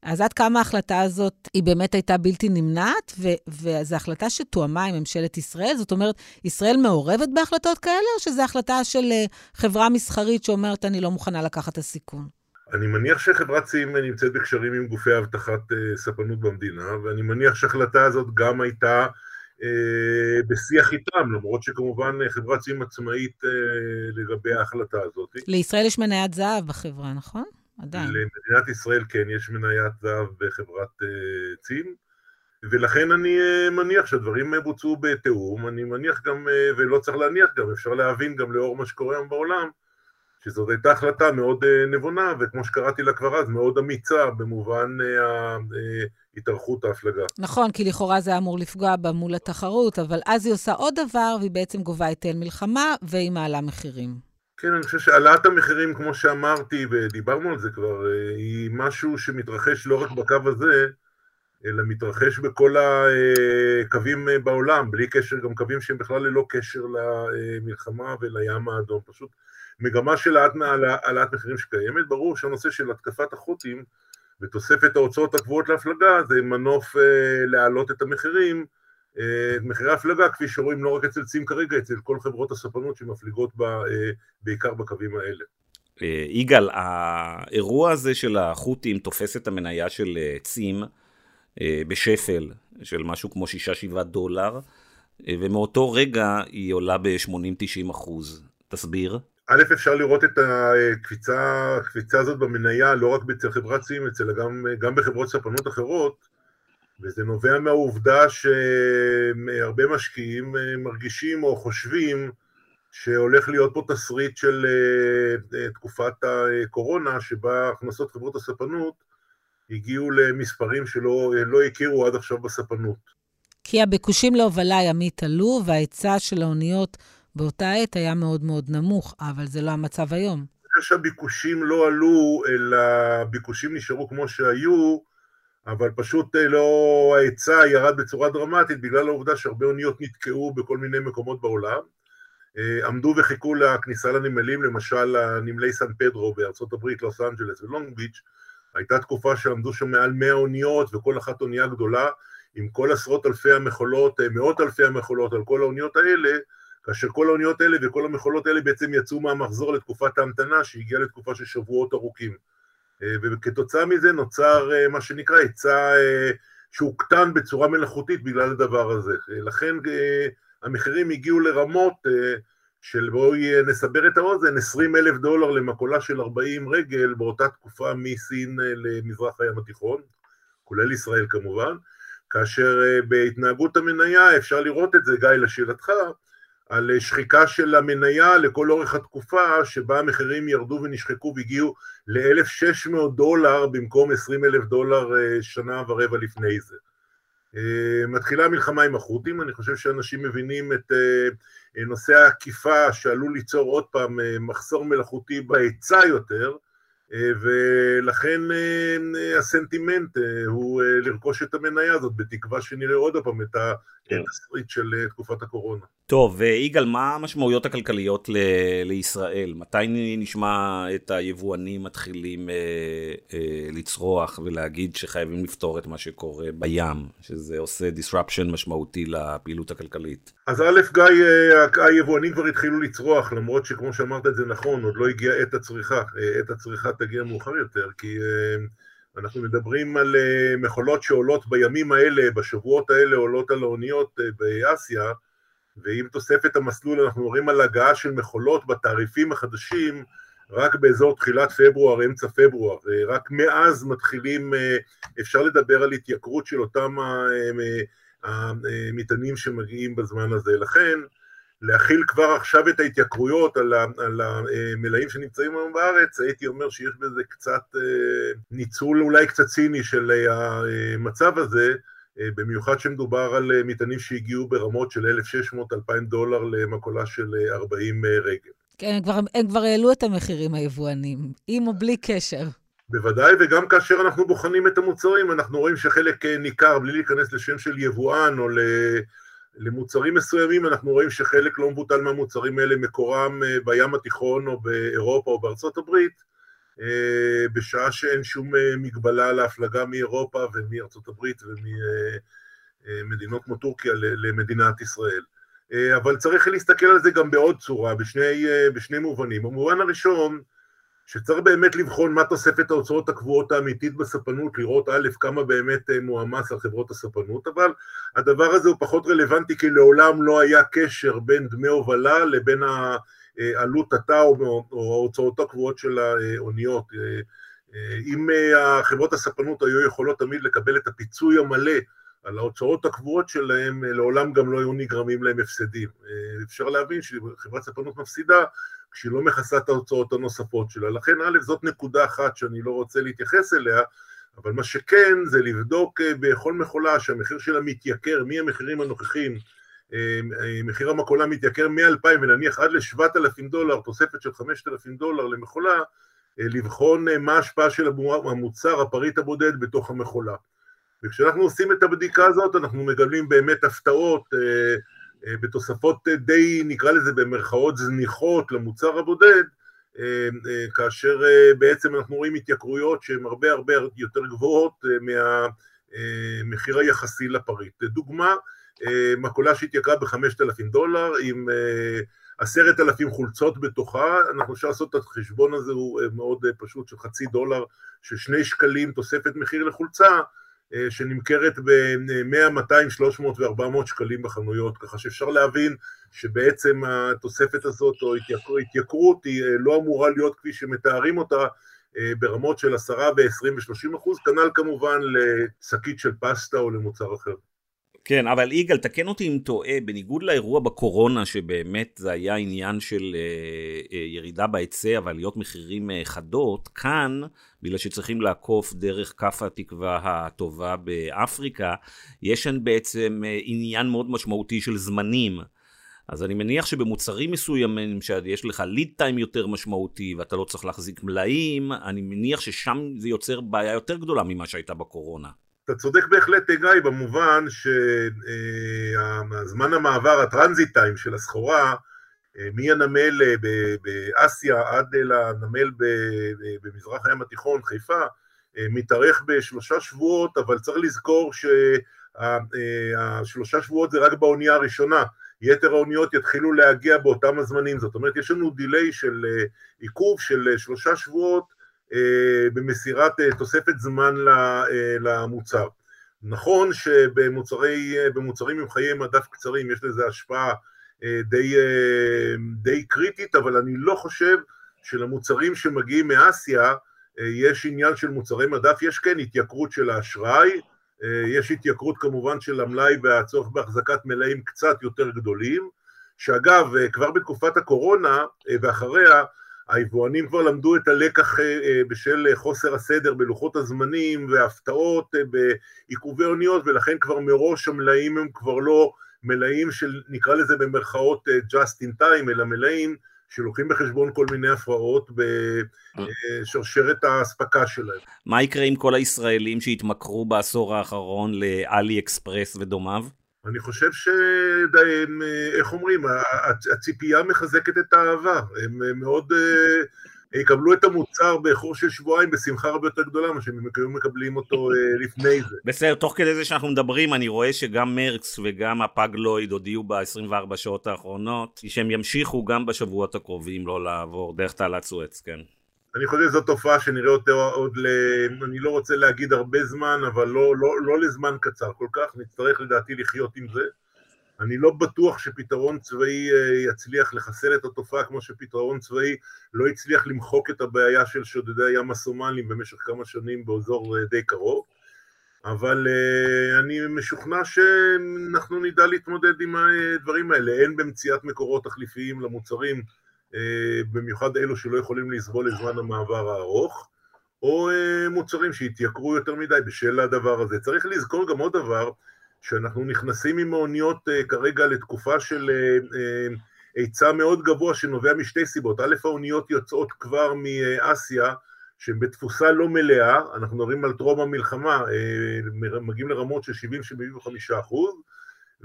אז עד כמה ההחלטה הזאת היא באמת הייתה בלתי נמנעת, וזו החלטה שתואמה עם ממשלת ישראל? זאת אומרת, ישראל מעורבת בהחלטות כאלה, או שזו החלטה של אה, חברה מסחרית שאומרת, אני לא מוכנה לקחת את הסיכון? אני מניח שחברת סים נמצאת בקשרים עם גופי אבטחת uh, ספנות במדינה, ואני מניח שההחלטה הזאת גם הייתה uh, בשיח איתם, למרות שכמובן חברת סים עצמאית uh, לגבי ההחלטה הזאת. לישראל יש מניית זהב בחברה, נכון? עדיין. למדינת ישראל כן יש מניית זהב בחברת uh, צים, ולכן אני uh, מניח שהדברים בוצעו בתיאום, אני מניח גם, uh, ולא צריך להניח גם, אפשר להבין גם לאור מה שקורה היום בעולם, שזאת הייתה החלטה מאוד uh, נבונה, וכמו שקראתי לה כבר אז, מאוד אמיצה במובן התארכות ההפלגה. נכון, כי לכאורה זה אמור לפגוע בה מול התחרות, אבל אז היא עושה עוד דבר, והיא בעצם גובה היטל מלחמה, והיא מעלה מחירים. כן, אני חושב שהעלאת המחירים, כמו שאמרתי, ודיברנו על זה כבר, אה, היא משהו שמתרחש לא רק בקו הזה, אלא מתרחש בכל הקווים אה, בעולם, בלי קשר, גם קווים שהם בכלל ללא קשר למלחמה ולים האדום. פשוט מגמה של העלאת, מחירים שקיימת. ברור שהנושא של התקפת החות'ים ותוספת ההוצאות הקבועות להפלגה זה מנוף להעלות את המחירים, מחירי ההפלגה, כפי שרואים לא רק אצל צים כרגע, אצל כל חברות הספנות שמפליגות בה, בעיקר בקווים האלה. יגאל, האירוע הזה של החות'ים תופס את המניה של צים בשפל של משהו כמו 6-7 דולר, ומאותו רגע היא עולה ב-80-90 אחוז. תסביר. א', אפשר לראות את הקפיצה, הקפיצה הזאת במניה לא רק אצל חברת סים, אלא גם, גם בחברות ספנות אחרות, וזה נובע מהעובדה שהרבה משקיעים מרגישים או חושבים שהולך להיות פה תסריט של תקופת הקורונה, שבה הכנסות חברות הספנות הגיעו למספרים שלא לא הכירו עד עכשיו בספנות. כי הביקושים להובלה ימית עלו, וההיצע של האוניות באותה עת היה מאוד מאוד נמוך, אבל זה לא המצב היום. אני חושב שהביקושים לא עלו, אלא הביקושים נשארו כמו שהיו, אבל פשוט אה, לא, ההיצע ירד בצורה דרמטית בגלל העובדה שהרבה אוניות נתקעו בכל מיני מקומות בעולם. אה, עמדו וחיכו לכניסה לנמלים, למשל הנמלי סן פדרו בארצות הברית, לוס אנג'לס ולונג ביץ', הייתה תקופה שעמדו שם מעל 100 אוניות וכל אחת אונייה גדולה, עם כל עשרות אלפי המכולות, אה, מאות אלפי המכולות על כל האוניות האלה, כאשר כל האוניות האלה וכל המכולות האלה בעצם יצאו מהמחזור לתקופת ההמתנה שהגיעה לתקופה של שבועות ארוכים. אה, וכתוצאה מזה נוצר אה, מה שנקרא היצע שהוקטן בצורה מלאכותית בגלל הדבר הזה. לכן המחירים הגיעו לרמות של בואי נסבר את האוזן, 20 אלף דולר למקולה של 40 רגל באותה תקופה מסין למזרח הים התיכון, כולל ישראל כמובן, כאשר אה, בהתנהגות המניה אפשר לראות את זה, גיא, לשאלתך, על אה, שחיקה של המניה לכל אורך התקופה שבה המחירים ירדו ונשחקו והגיעו ל-1,600 דולר במקום 20 אלף דולר אה, שנה ורבע לפני זה. מתחילה המלחמה עם החות'ים, אני חושב שאנשים מבינים את נושא העקיפה שעלול ליצור עוד פעם מחסור מלאכותי בהיצע יותר, ולכן אה, הסנטימנט אה, הוא אה, לרכוש את המניה הזאת, בתקווה שנראה עוד פעם את כן. התסריט של תקופת הקורונה. טוב, ויגאל, מה המשמעויות הכלכליות ל- לישראל? מתי נשמע את היבואנים מתחילים אה, אה, לצרוח ולהגיד שחייבים לפתור את מה שקורה בים, שזה עושה disruption משמעותי לפעילות הכלכלית? אז א', גיא, אה, היבואנים כבר התחילו לצרוח, למרות שכמו שאמרת את זה נכון, עוד לא הגיעה עת הצריכה, עת הצריכה תגיע מאוחר יותר, כי... אה, אנחנו מדברים על מכולות שעולות בימים האלה, בשבועות האלה עולות על האוניות באסיה, ועם תוספת המסלול אנחנו מדברים על הגעה של מכולות בתעריפים החדשים רק באזור תחילת פברואר, אמצע פברואר, ורק מאז מתחילים, אה, אפשר לדבר על התייקרות של אותם המטענים שמגיעים בזמן הזה. לכן, להכיל כבר עכשיו את ההתייקרויות על המלאים שנמצאים היום בארץ, הייתי אומר שיש בזה קצת אה, ניצול אולי קצת ציני של המצב הזה, אה, במיוחד שמדובר על אה, מטענים שהגיעו ברמות של 1,600-2,000 דולר למקולה של 40 אה, רגל. כן, הם כבר, הם כבר העלו את המחירים היבואנים, עם או בלי קשר. בוודאי, וגם כאשר אנחנו בוחנים את המוצרים, אנחנו רואים שחלק ניכר, בלי להיכנס לשם של יבואן או למוצרים מסוימים, אנחנו רואים שחלק לא מבוטל מהמוצרים האלה מקורם בים התיכון או באירופה או בארצות הברית, אה, בשעה שאין שום אה, מגבלה להפלגה מאירופה ומארצות הברית וממדינות כמו טורקיה למדינת ישראל. אה, אבל צריך להסתכל על זה גם בעוד צורה, בשני, בשני מובנים. במובן הראשון, שצריך באמת לבחון מה תוספת ההוצאות הקבועות האמיתית בספנות, לראות א', כמה באמת מועמס על חברות הספנות, אבל הדבר הזה הוא פחות רלוונטי כי לעולם לא היה קשר בין דמי הובלה לבין. אה, עלות התא או ההוצאות הקבועות של האוניות. אה, אה, אם החברות הספנות היו יכולות תמיד לקבל את הפיצוי המלא על ההוצאות הקבועות שלהם, לעולם גם לא היו נגרמים להם הפסדים. אפשר להבין שחברת ספנות מפסידה כשהיא לא מכסה את ההוצאות הנוספות שלה. לכן א', זאת נקודה אחת שאני לא רוצה להתייחס אליה, אבל מה שכן זה לבדוק בכל מכולה שהמחיר שלה מתייקר מהמחירים הנוכחיים אה, מחיר המכולה מתייקר מ-2,000 ונניח עד ל-7,000 דולר, תוספת של 5,000 דולר למכולה, אה, לבחון אה, מה ההשפעה של המוצר, הפריט הבודד בתוך המכולה. וכשאנחנו עושים את הבדיקה הזאת, אנחנו מגלים באמת הפתעות בתוספות די, נקרא לזה במרכאות זניחות למוצר הבודד, כאשר בעצם אנחנו רואים התייקרויות שהן הרבה הרבה יותר גבוהות מהמחיר היחסי לפריט. לדוגמה, מקולה שהתייקרה ב-5,000 דולר עם עשרת אלפים חולצות בתוכה, אנחנו אפשר לעשות את החשבון הזה, הוא מאוד פשוט, של חצי דולר, של שני שקלים תוספת מחיר לחולצה, שנמכרת ב-100, 200, 300 ו-400 שקלים בחנויות, ככה שאפשר להבין שבעצם התוספת הזאת או התייקרות היא לא אמורה להיות כפי שמתארים אותה ברמות של 10 ו-20 ו-30 אחוז, כנ"ל כמובן לשקית של פסטה או למוצר אחר. כן, אבל יגאל, תקן אותי אם טועה, בניגוד לאירוע בקורונה, שבאמת זה היה עניין של אה, אה, ירידה בהיצע ועליות מחירים אה, חדות, כאן, בגלל שצריכים לעקוף דרך כף התקווה הטובה באפריקה, יש שם בעצם אה, עניין מאוד משמעותי של זמנים. אז אני מניח שבמוצרים מסוימים, שיש לך ליד טיים יותר משמעותי ואתה לא צריך להחזיק מלאים, אני מניח ששם זה יוצר בעיה יותר גדולה ממה שהייתה בקורונה. אתה צודק בהחלט, גיא, במובן שהזמן המעבר, הטרנזיט טיים של הסחורה, אה, מהנמל אה, באסיה עד לנמל במזרח הים התיכון, חיפה, אה, מתארך בשלושה שבועות, אבל צריך לזכור שהשלושה שבועות זה רק באונייה הראשונה. יתר האוניות יתחילו להגיע באותם הזמנים, זאת אומרת יש לנו דיליי של עיכוב של שלושה שבועות במסירת אה, תוספת זמן אה, למוצר. נכון שבמוצרים עם חיי מדף קצרים יש לזה השפעה די, די קריטית, אבל אני לא חושב שלמוצרים שמגיעים מאסיה יש עניין של מוצרי מדף, יש כן התייקרות של האשראי, יש התייקרות כמובן של המלאי והצורך בהחזקת מלאים קצת יותר גדולים, שאגב, כבר בתקופת הקורונה ואחריה, היבואנים כבר למדו את הלקח אה, אה, בשל חוסר הסדר בלוחות הזמנים והפתעות אה, בעיכובי אוניות, ולכן כבר מראש המלאים הם כבר לא מלאים של, נקרא לזה במרכאות just in time, אלא מלאים שלוקחים בחשבון כל מיני הפרעות בשרשרת האספקה שלהם. מה יקרה עם כל הישראלים שהתמכרו בעשור האחרון לאלי אקספרס ודומיו? אני חושב ש... איך אומרים, הציפייה מחזקת את האהבה, הם מאוד אה, יקבלו את המוצר באיחור של שבועיים בשמחה הרבה יותר גדולה ממה שהם היו מקבלים אותו אה, לפני זה. בסדר, תוך כדי זה שאנחנו מדברים, אני רואה שגם מרקס וגם הפגלויד הודיעו ב-24 שעות האחרונות, שהם ימשיכו גם בשבועות הקרובים לא לעבור דרך תעלת סואץ, כן. אני חושב שזו תופעה שנראה אותה עוד ל... אני לא רוצה להגיד הרבה זמן, אבל לא, לא, לא לזמן קצר כל כך, נצטרך לדעתי לחיות עם זה. אני לא בטוח שפתרון צבאי אה, יצליח לחסל את התופעה כמו שפתרון צבאי לא הצליח למחוק את הבעיה של שודדי הים הסומליים במשך כמה שנים באזור אה, די קרוב, אבל אה, אני משוכנע שאנחנו נדע להתמודד עם הדברים האלה, הן במציאת מקורות תחליפיים למוצרים במיוחד אלו שלא יכולים לסבול לזמן המעבר הארוך, או אה, מוצרים שהתייקרו יותר מדי בשל הדבר הזה. צריך לזכור גם עוד דבר, שאנחנו נכנסים עם האוניות אה, כרגע לתקופה של היצע מאוד גבוה שנובע משתי סיבות. א', האוניות יוצאות כבר מאסיה, שהן בתפוסה לא מלאה, אנחנו מדברים על טרום המלחמה, מגיעים לרמות של 70-75 אחוז,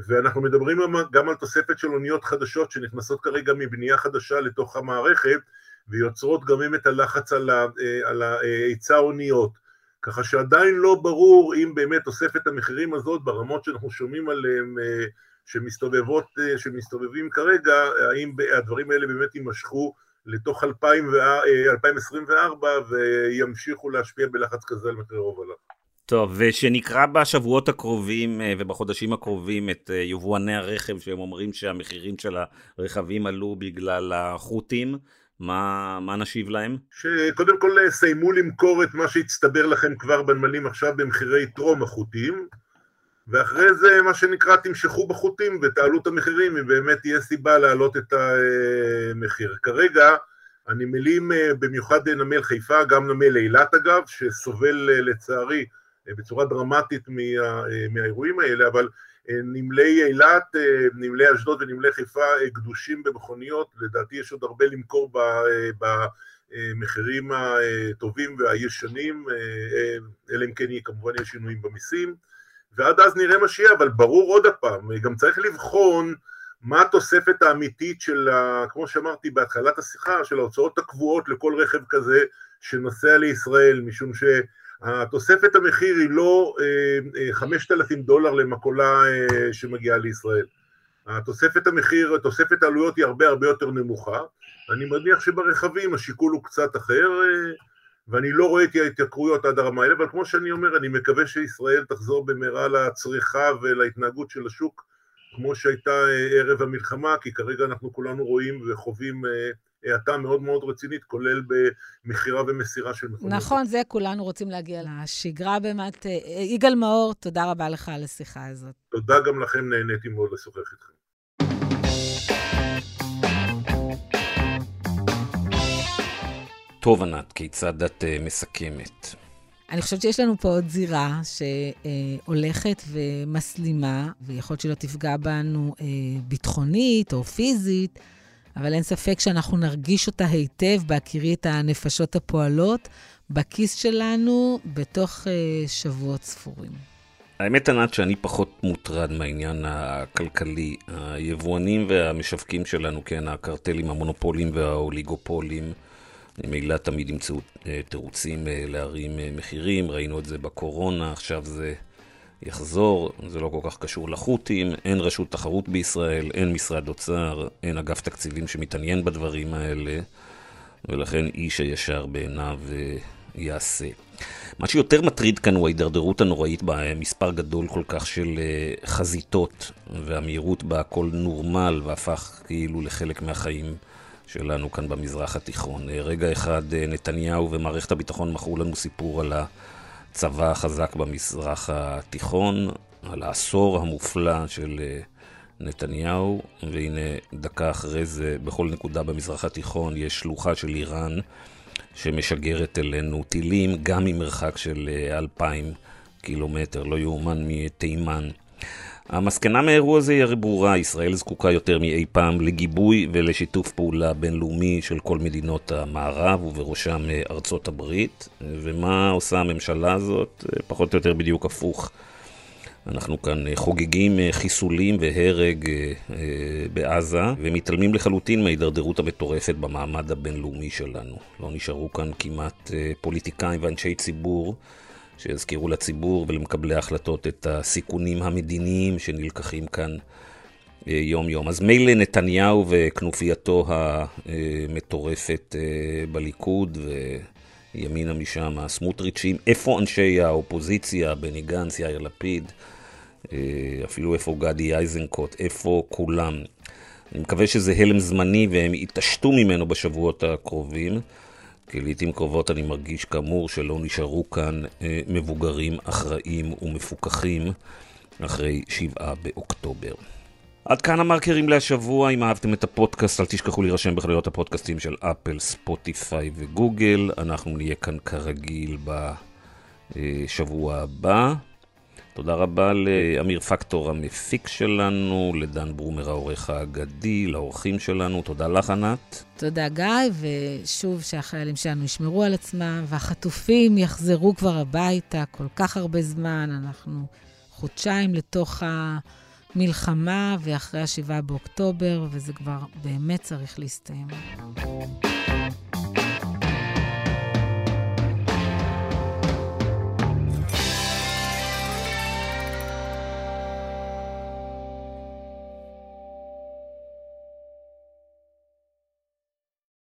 ואנחנו מדברים גם על תוספת של אוניות חדשות שנכנסות כרגע מבנייה חדשה לתוך המערכת ויוצרות גם הם את הלחץ על היצע האוניות. ככה שעדיין לא ברור אם באמת תוספת המחירים הזאת ברמות שאנחנו שומעים עליהן אה, שמסתובבות, אה, שמסתובבים כרגע, האם הדברים האלה באמת יימשכו לתוך 2024 אה, וימשיכו להשפיע בלחץ כזה על מחירי ההובלה. טוב, ושנקרא בשבועות הקרובים אה, ובחודשים הקרובים את אה, יבואני הרכב שהם אומרים שהמחירים של הרכבים עלו בגלל החות'ים, מה, מה נשיב להם? שקודם כל אה, סיימו למכור את מה שהצטבר לכם כבר בנמלים עכשיו במחירי טרום החות'ים, ואחרי זה מה שנקרא תמשכו בחוטים ותעלו את המחירים אם באמת תהיה סיבה להעלות את המחיר. כרגע הנמלים, במיוחד נמל חיפה, גם נמל אילת אגב, שסובל לצערי בצורה דרמטית מה, מהאירועים האלה, אבל אה, נמלי אילת, אה, נמלי אשדוד ונמלי חיפה אה, גדושים במכוניות, לדעתי יש עוד הרבה למכור במחירים הטובים והישנים, אלא אם כן כמובן יש שינויים במיסים, ועד אז נראה מה שיהיה, אבל ברור עוד הפעם, גם צריך לבחון מה התוספת האמיתית של, ה, כמו שאמרתי בהתחלת השיחה, של ההוצאות הקבועות לכל רכב כזה שנוסע לישראל, משום שהתוספת המחיר היא לא 5,000 דולר למקולה שמגיעה לישראל. התוספת המחיר, תוספת העלויות היא הרבה הרבה יותר נמוכה. אני מניח שברכבים השיקול הוא קצת אחר, ואני לא רואה את ההתייקרויות עד הרמה האלה, אבל כמו שאני אומר, אני מקווה שישראל תחזור במהרה לצריכה ולהתנהגות של השוק, כמו שהייתה אה, ערב המלחמה, כי כרגע אנחנו כולנו רואים וחווים אה, האטה מאוד מאוד רצינית, כולל במכירה ומסירה של מכוניות. נכון, זה כולנו רוצים להגיע לשגרה באמת. אה, יגאל מאור, תודה רבה לך על השיחה הזאת. תודה גם לכם, נהניתי מאוד לשוחח איתכם. טוב, ענת, כיצד את uh, מסכמת? אני חושבת שיש לנו פה עוד זירה שהולכת ומסלימה, ויכול להיות שלא תפגע בנו אה, ביטחונית או פיזית, אבל אין ספק שאנחנו נרגיש אותה היטב בהכירי את הנפשות הפועלות בכיס שלנו בתוך אה, שבועות ספורים. האמת, ענת, שאני פחות מוטרד מהעניין הכלכלי. היבואנים והמשווקים שלנו, כן, הקרטלים, המונופולים והאוליגופולים, ממילא תמיד ימצאו אה, תירוצים אה, להרים אה, מחירים, ראינו את זה בקורונה, עכשיו זה יחזור, זה לא כל כך קשור לחות'ים, אין רשות תחרות בישראל, אין משרד אוצר, אין אגף תקציבים שמתעניין בדברים האלה, ולכן איש הישר בעיניו יעשה. מה שיותר מטריד כאן הוא ההידרדרות הנוראית במספר גדול כל כך של חזיתות, והמהירות בה הכל נורמל והפך כאילו לחלק מהחיים. שלנו כאן במזרח התיכון. רגע אחד נתניהו ומערכת הביטחון מכרו לנו סיפור על הצבא החזק במזרח התיכון, על העשור המופלא של נתניהו, והנה דקה אחרי זה, בכל נקודה במזרח התיכון יש שלוחה של איראן שמשגרת אלינו טילים, גם ממרחק של אלפיים קילומטר, לא יאומן מתימן. המסקנה מהאירוע הזה היא ברורה, ישראל זקוקה יותר מאי פעם לגיבוי ולשיתוף פעולה בינלאומי של כל מדינות המערב ובראשם אה, ארצות הברית. ומה עושה הממשלה הזאת? אה, פחות או יותר בדיוק הפוך. אנחנו כאן אה, חוגגים חיסולים והרג בעזה ומתעלמים לחלוטין מההידרדרות המטורפת במעמד הבינלאומי שלנו. לא נשארו כאן כמעט פוליטיקאים ואנשי ציבור שיזכירו לציבור ולמקבלי ההחלטות את הסיכונים המדיניים שנלקחים כאן אה, יום-יום. אז מילא נתניהו וכנופייתו המטורפת אה, בליכוד וימינה משם, הסמוטריצ'ים, איפה אנשי האופוזיציה, בני גנץ, יאיר לפיד, אה, אפילו איפה גדי איזנקוט, איפה כולם? אני מקווה שזה הלם זמני והם יתעשתו ממנו בשבועות הקרובים. כי לעיתים קרובות אני מרגיש כאמור שלא נשארו כאן אה, מבוגרים אחראים ומפוקחים אחרי שבעה באוקטובר. עד כאן המרקרים להשבוע, אם אהבתם את הפודקאסט אל תשכחו להירשם בחנויות הפודקאסטים של אפל, ספוטיפיי וגוגל. אנחנו נהיה כאן כרגיל בשבוע הבא. תודה רבה לאמיר פקטור המפיק שלנו, לדן ברומר העורך האגדי, לאורחים שלנו. תודה לך, ענת. תודה, גיא, ושוב שהחיילים שלנו ישמרו על עצמם, והחטופים יחזרו כבר הביתה כל כך הרבה זמן. אנחנו חודשיים לתוך המלחמה, ואחרי ה-7 באוקטובר, וזה כבר באמת צריך להסתיים.